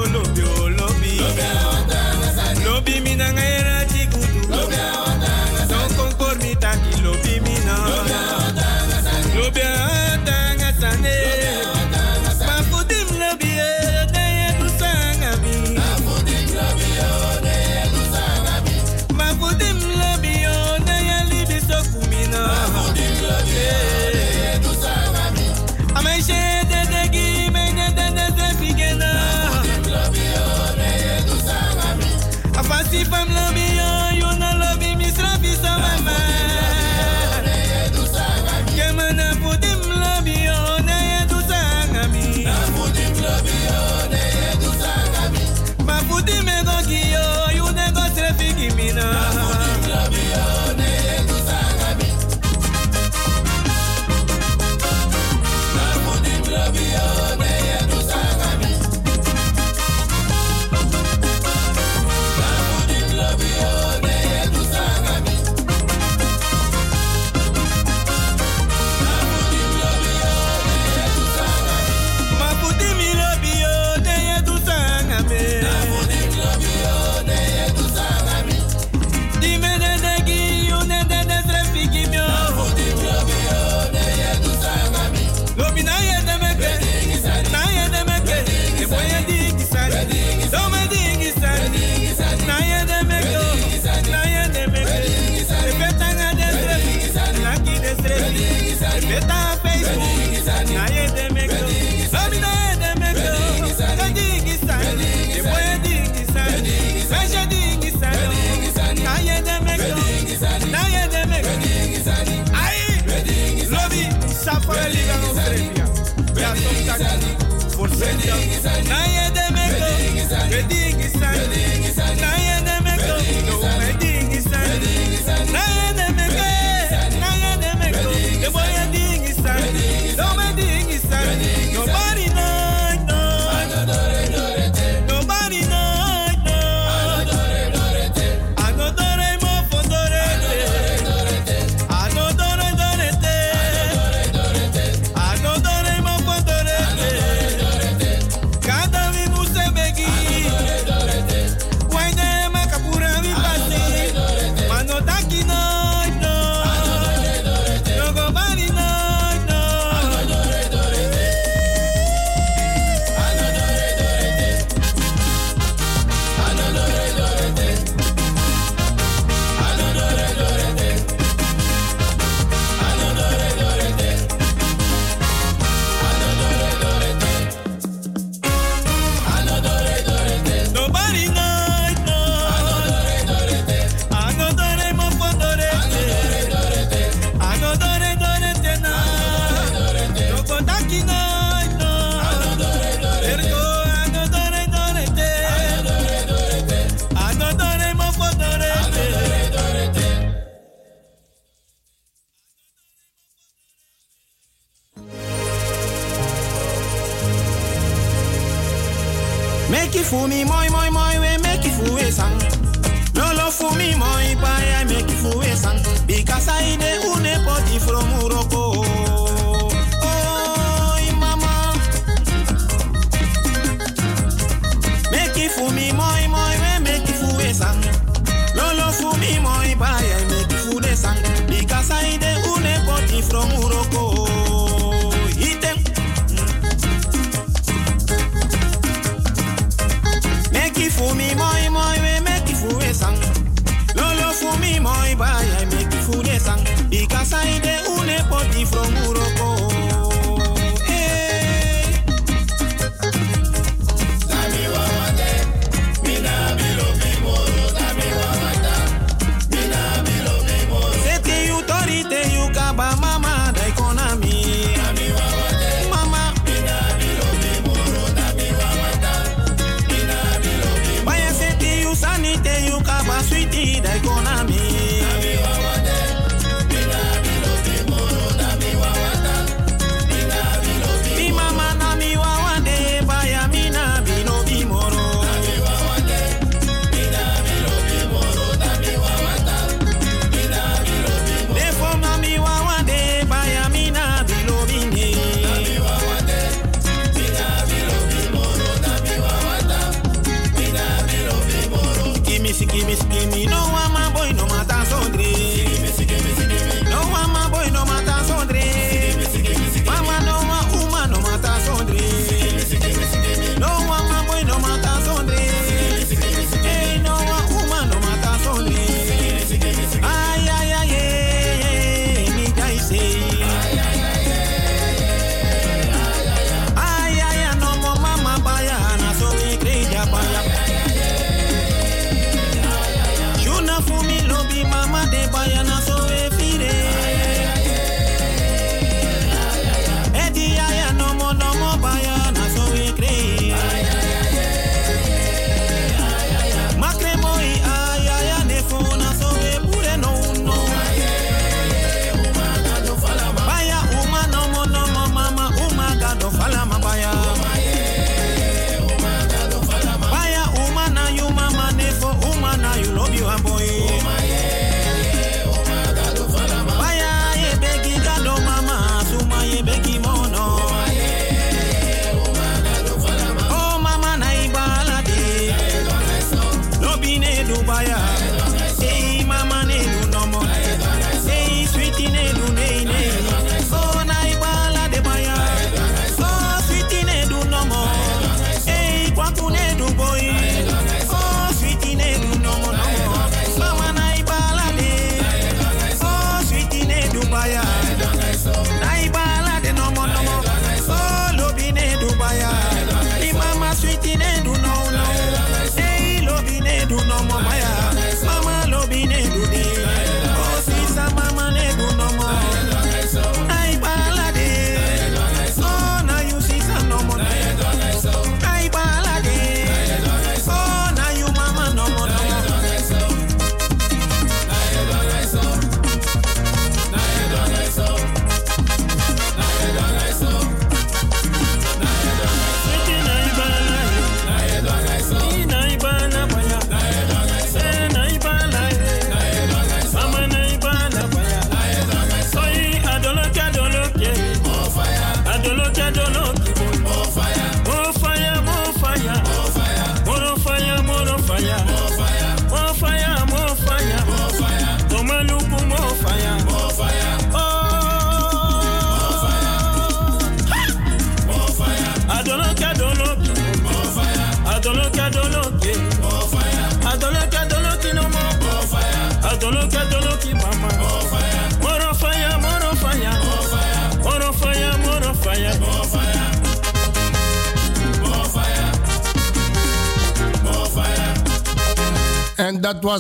make it for me, moi, moi, moi, we make it for a. No love for me, moi, but I make it for a. Because I une body from Morocco. Mama. Make it for we make it for. No love for me, I. Because I body from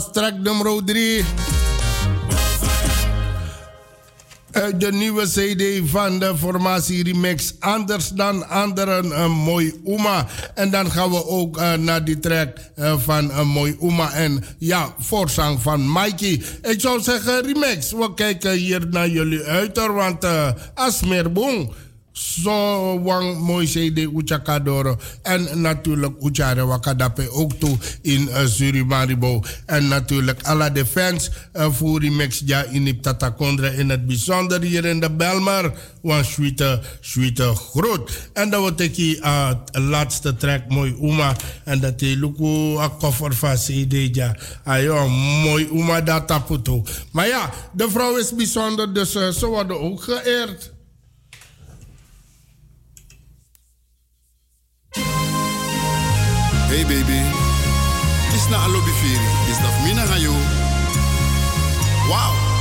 track nummer 3. Uit de nieuwe CD van de formatie Remix. Anders dan anderen, een mooi Uma. En dan gaan we ook uh, naar die track uh, van een mooi Uma. En ja, voorzang van Mikey. Ik zou zeggen, Remix, we kijken hier naar jullie uit. Want uh, Asmerboom. Zo wang mooi CD Uchakadoro. En natuurlijk Uchare Wakadape ook toe in uh. En natuurlijk alle de fans uh, voor Remix ja in Tatakondra in het bijzonder hier in de Belmar. Want Sweete, Sweete groot. En dan wordt ik hier uh, laatste track mooi Uma. En dat is Luku a koffer van CD ja. Ayo, mooi Uma dat taputo. Maar ja, de vrouw is bijzonder dus uh, ze worden ook geëerd. Hey baby, is na alobi firi, is dat mina ga yo. Wow.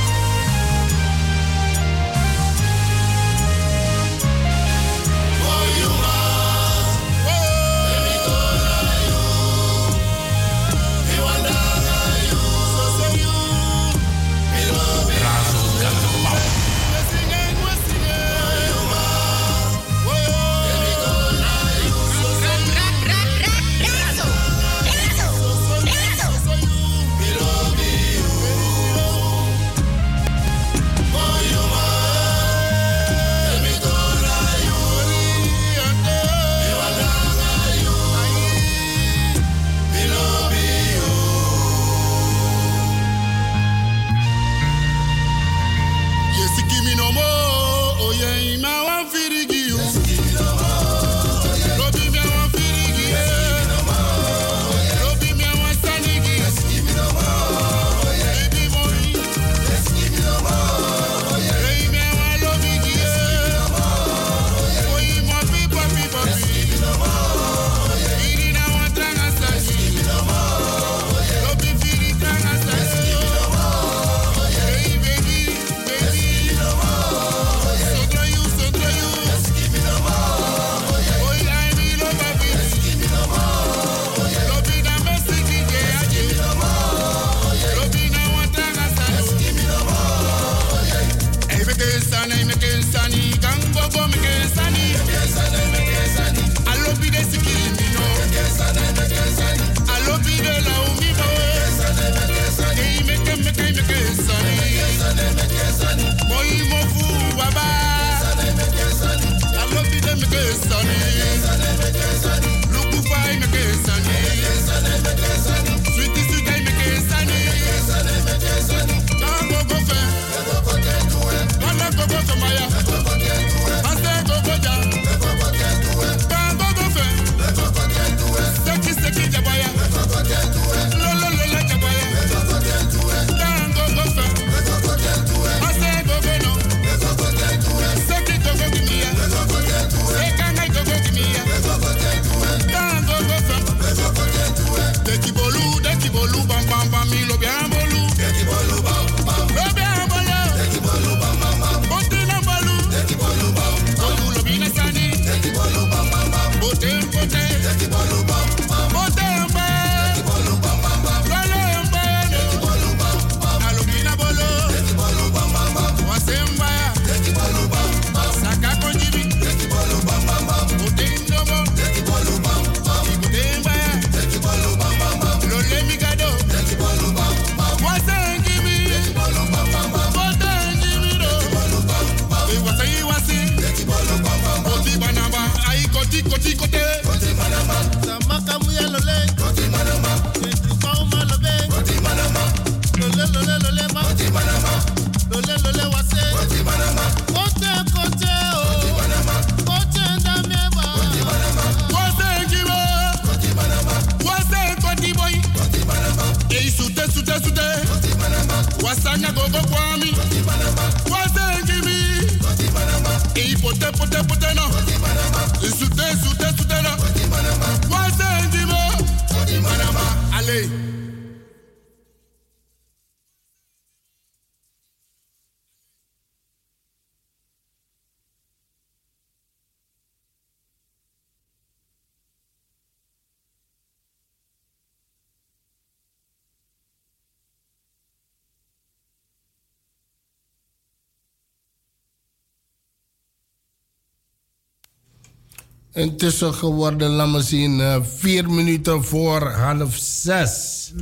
intussen geworden, laat me zien, eh, vier minuten voor half zes.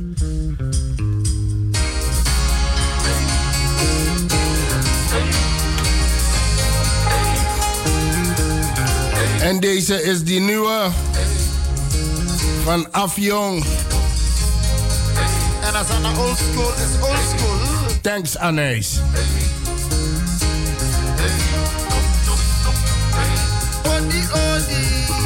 En deze is die nieuwe van Afjong. En als aan old school is old school. Thanks, Anais. melody.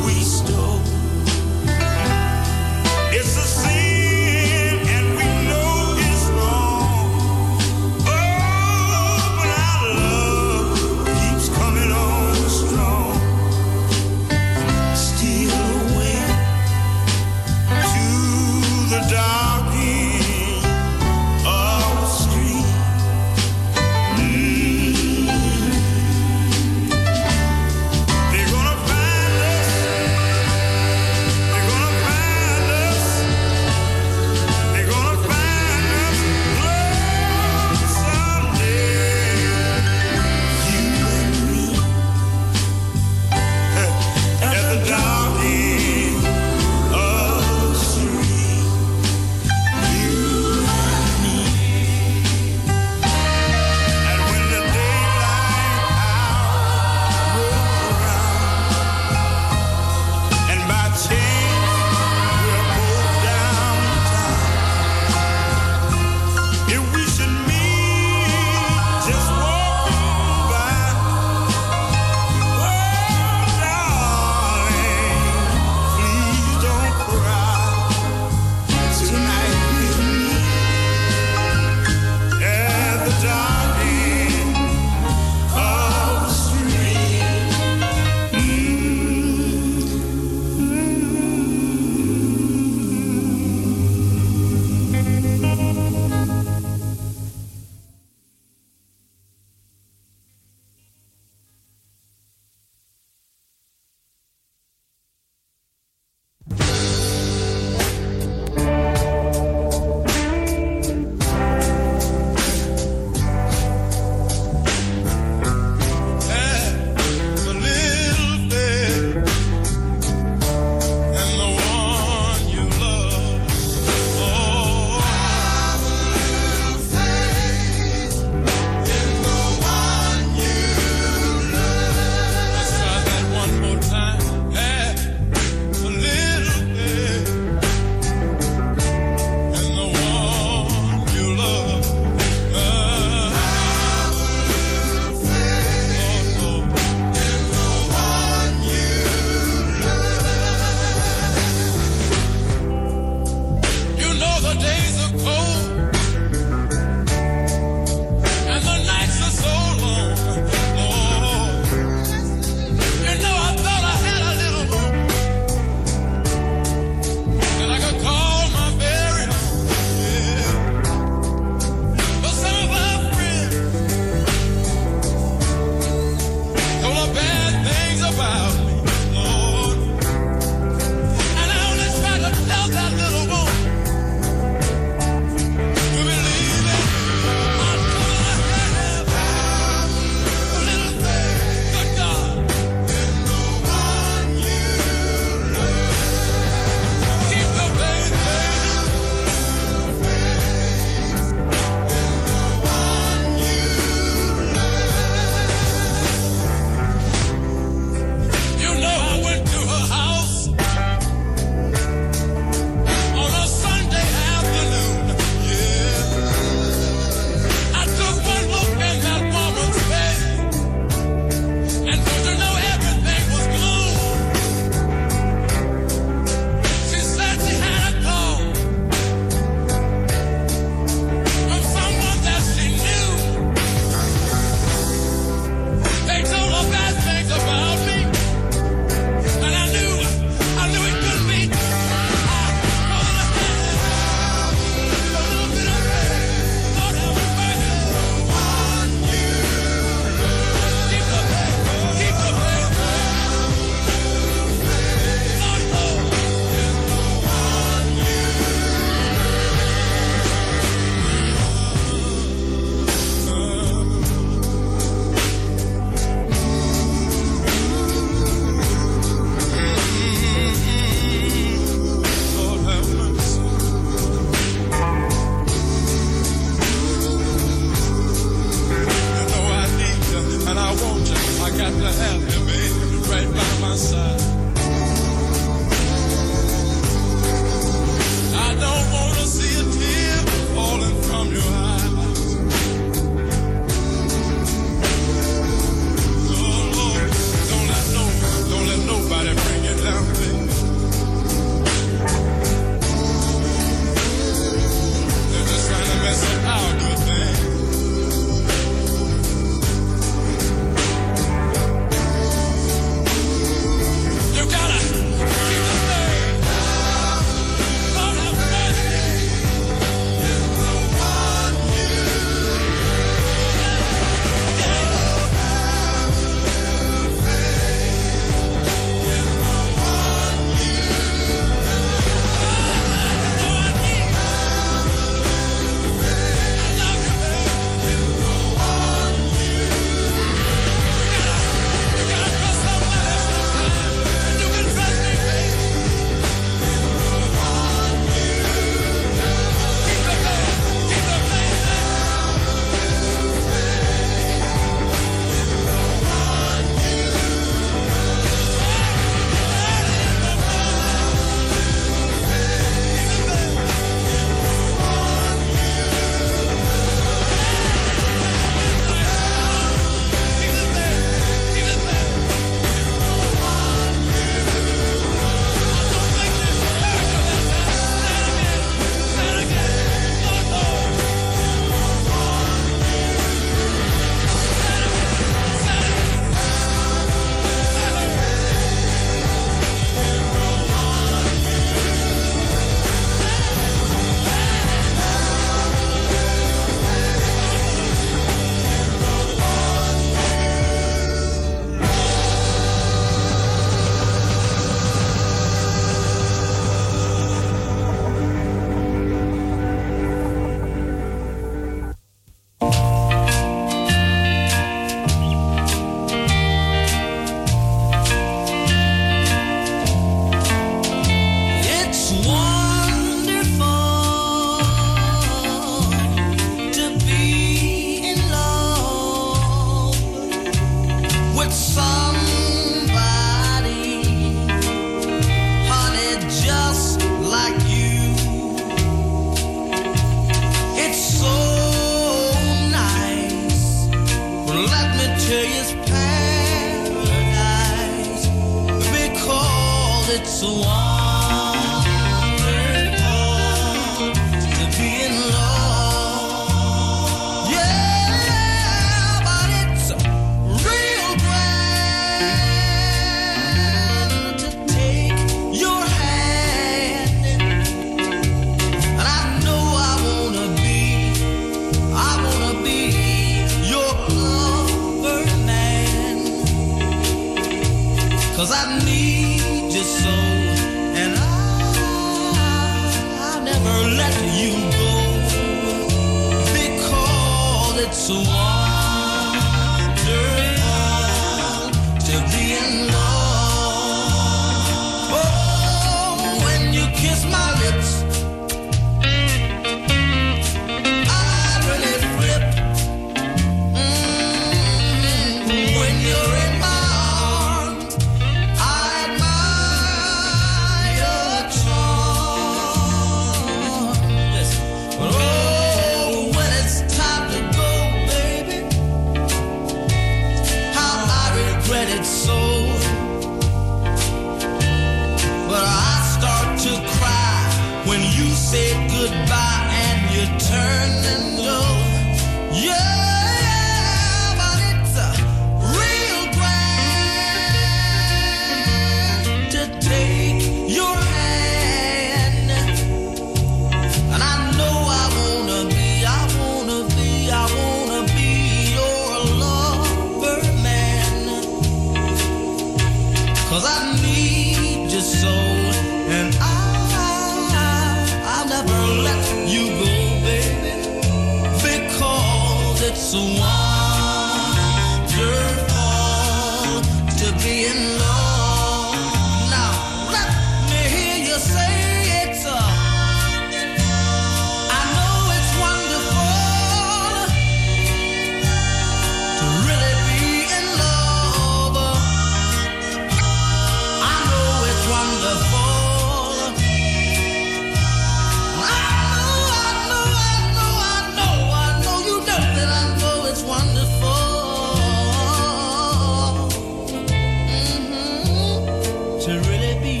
To really be.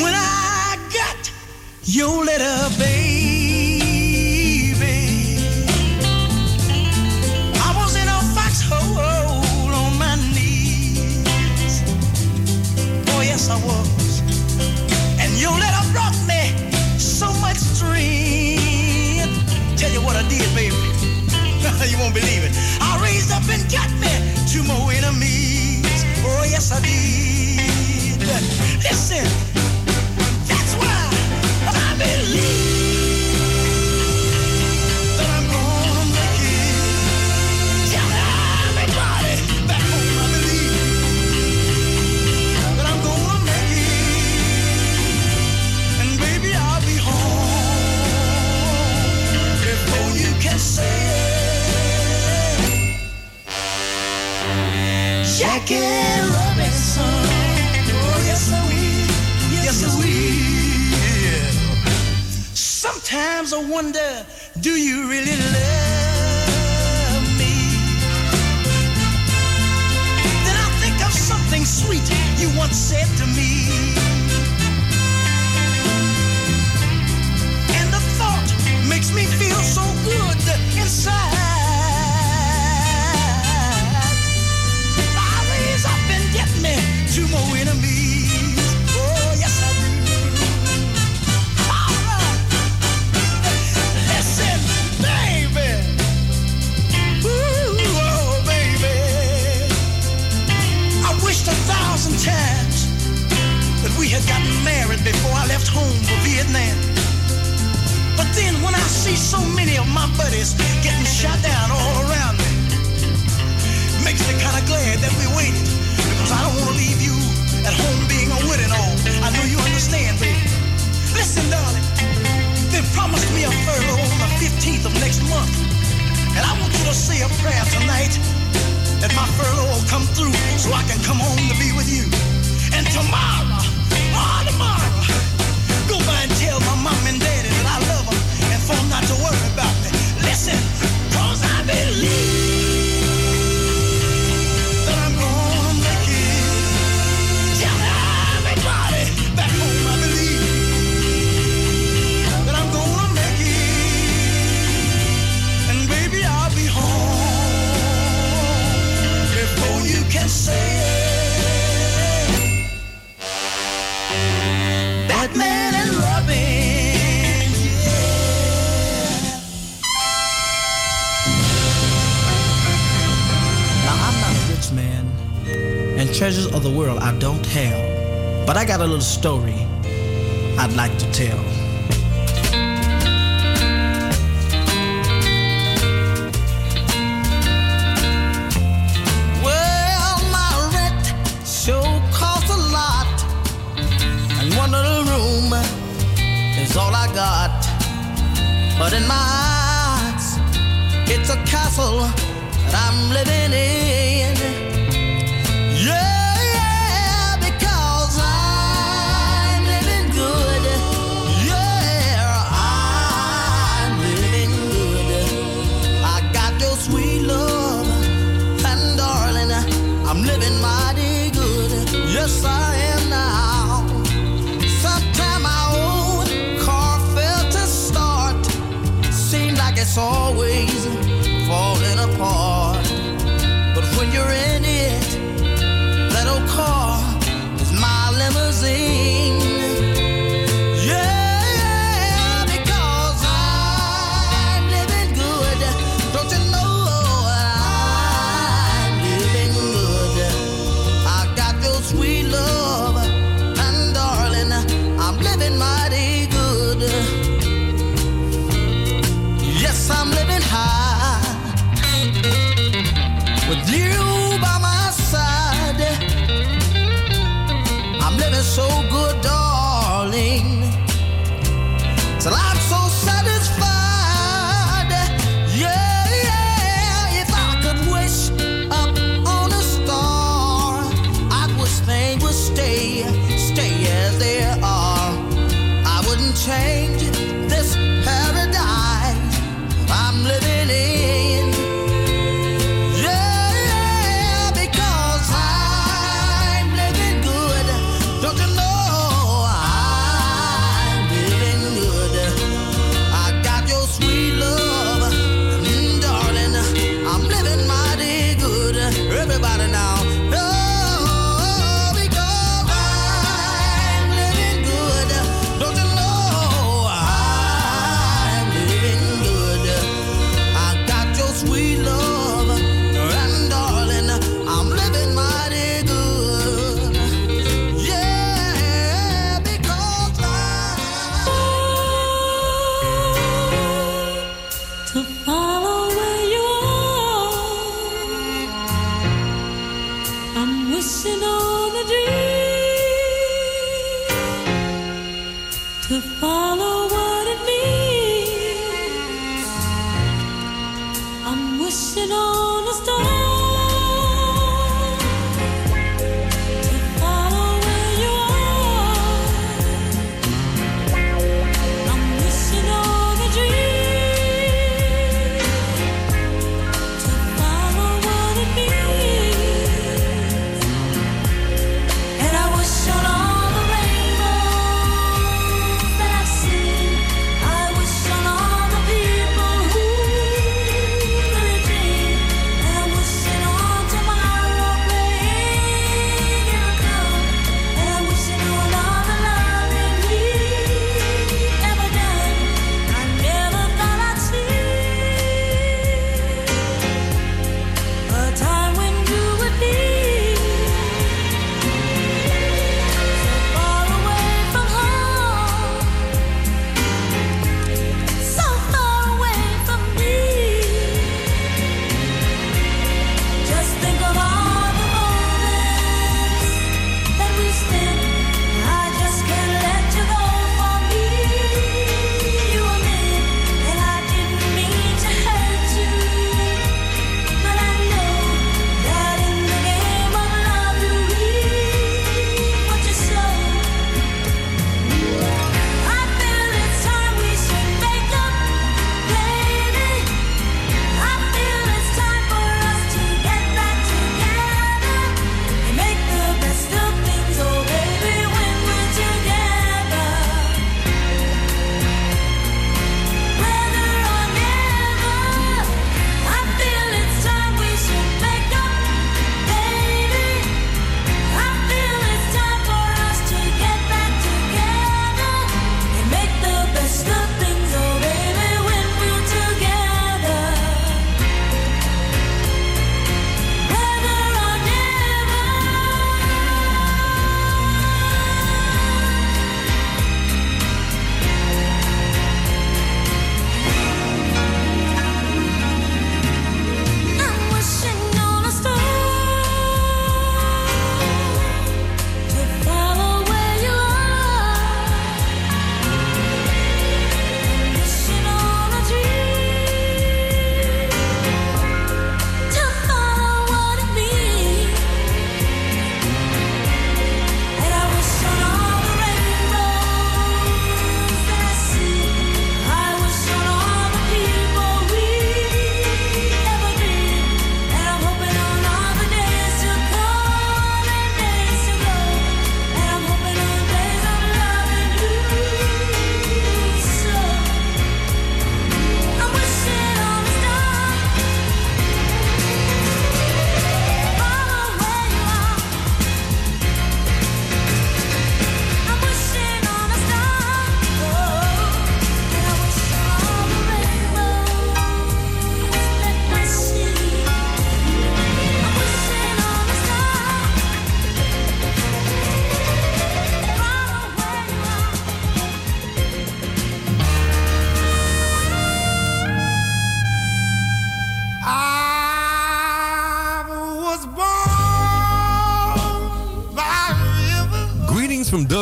When I got your story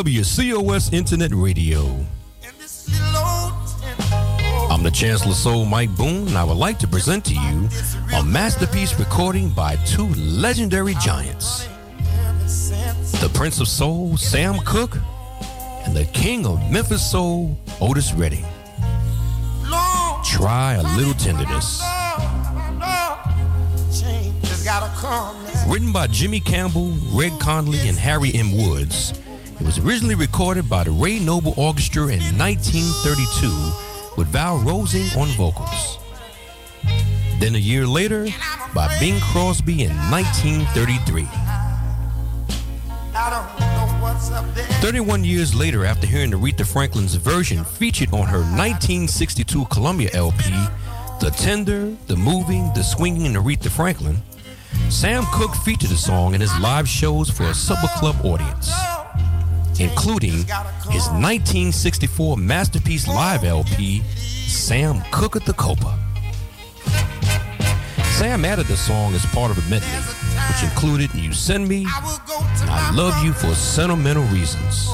WCOS Internet Radio. I'm the Chancellor Soul Mike Boone, and I would like to present to you a masterpiece recording by two legendary giants the Prince of Soul, Sam Cooke, and the King of Memphis Soul, Otis Redding. Try a little tenderness. Written by Jimmy Campbell, Red Conley, and Harry M. Woods, it was originally recorded by the Ray Noble Orchestra in 1932 with Val Rosing on vocals. Then a year later, by Bing Crosby in 1933. I don't know what's up there. 31 years later, after hearing Aretha Franklin's version featured on her 1962 Columbia LP, The Tender, The Moving, The Swinging, and Aretha Franklin, Sam Cooke featured the song in his live shows for a Supper Club audience, including his 1964 masterpiece live LP, Sam Cook at the Copa. Sam added the song as part of a medley, which included You Send Me, I Love You for Sentimental Reasons.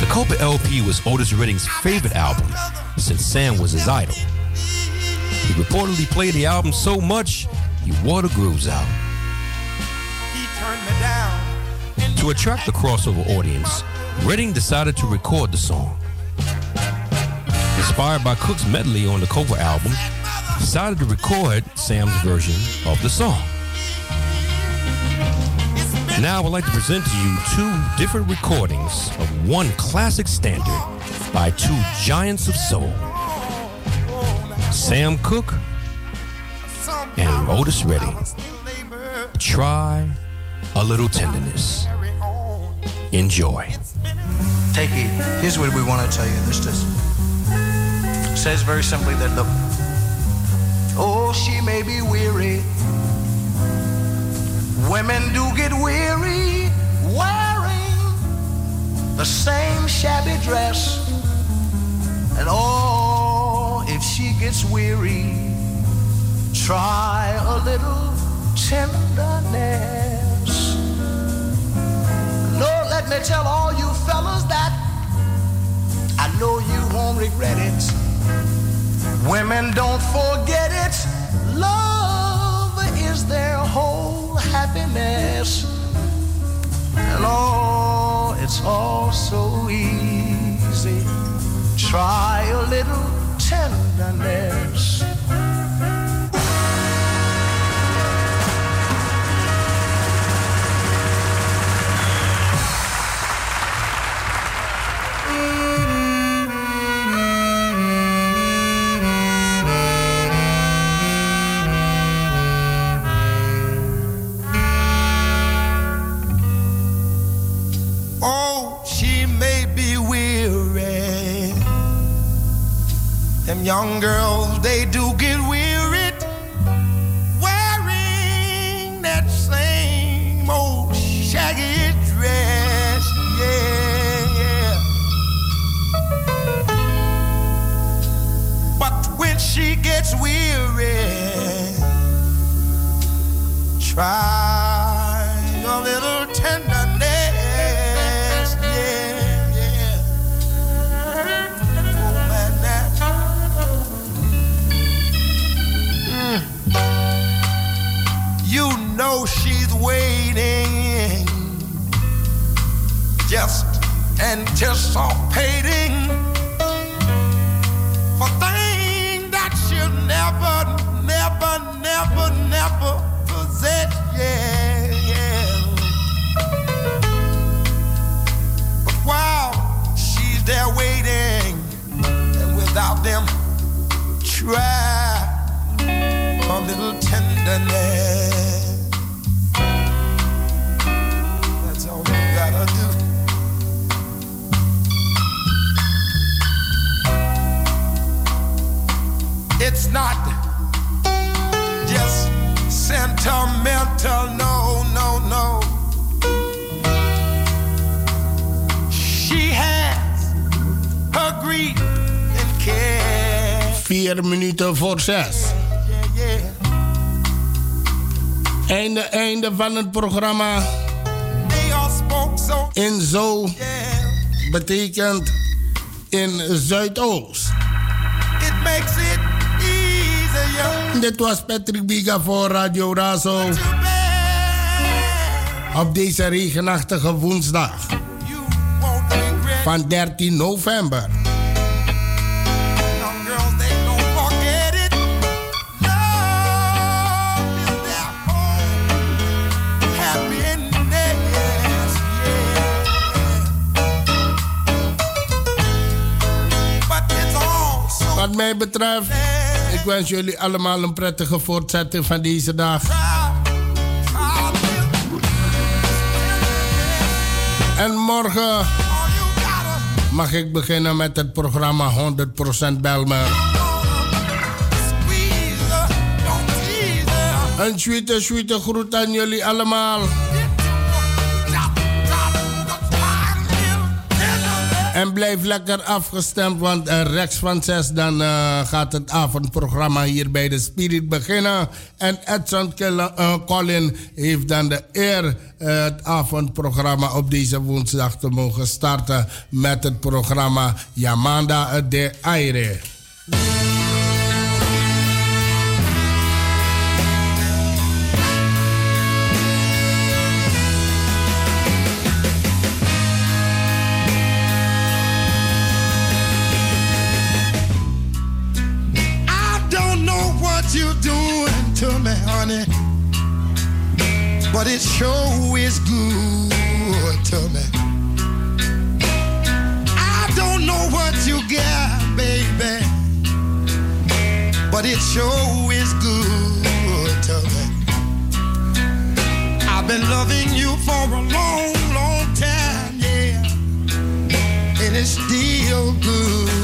The Copa LP was Otis Redding's favorite album since Sam was his idol. He reportedly played the album so much, he wore the grooves out. To attract the crossover audience, Redding decided to record the song. Inspired by Cook's medley on the Copa album, decided to record Sam's version of the song. Now I would like to present to you two different recordings of one classic standard by two giants of soul. Sam Cooke and Otis Redding. Try a little tenderness. Enjoy. Take it. Here's what we want to tell you. This just says very simply that the oh she may be weary. Women do get weary wearing the same shabby dress. And oh, if she gets weary, try a little tenderness. Let me tell all you fellas that I know you won't regret it. Women don't forget it. Love is their whole happiness. And oh, it's all so easy. Try a little tenderness. Young girls, they do get wearied wearing that same old shaggy dress. Yeah, yeah. But when she gets weary, try a little tenderness. Just anticipating for things that she'll never, never, never, never possess. Yeah, yeah. But while she's there waiting, and without them, try a little tenderness. It's not just sentimental, no, no, no. She has her grief and care. Vier minuten voor zes. Einde, einde van het programma. In zo betekent in Zuidoost. Dit was Patrick Biga voor Radio Razo. Op deze regenachtige woensdag van 13 november. Wat mij betreft, ik wens jullie allemaal een prettige voortzetting van deze dag. En morgen mag ik beginnen met het programma 100% Belmer. Een sweete, sweete groet aan jullie allemaal. En blijf lekker afgestemd, want uh, rechts van 6 dan uh, gaat het avondprogramma hier bij de Spirit beginnen. En Edson uh, Collin heeft dan de eer het avondprogramma op deze woensdag te mogen starten met het programma Yamanda de Aire. Me. But it sure is good to me. I don't know what you got, baby. But it sure is good to me. I've been loving you for a long, long time, yeah. And it's still good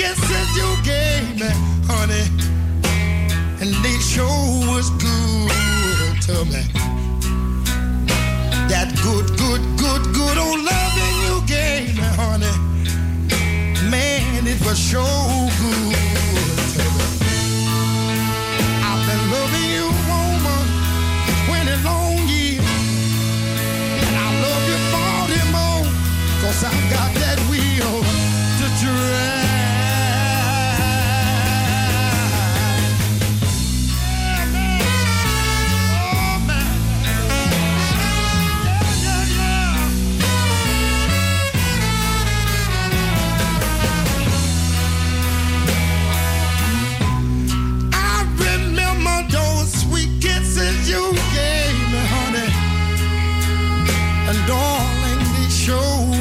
kisses you gave me, honey. And they sure was good to me. That good, good, good, good old loving you gave me, honey. Man, it was so good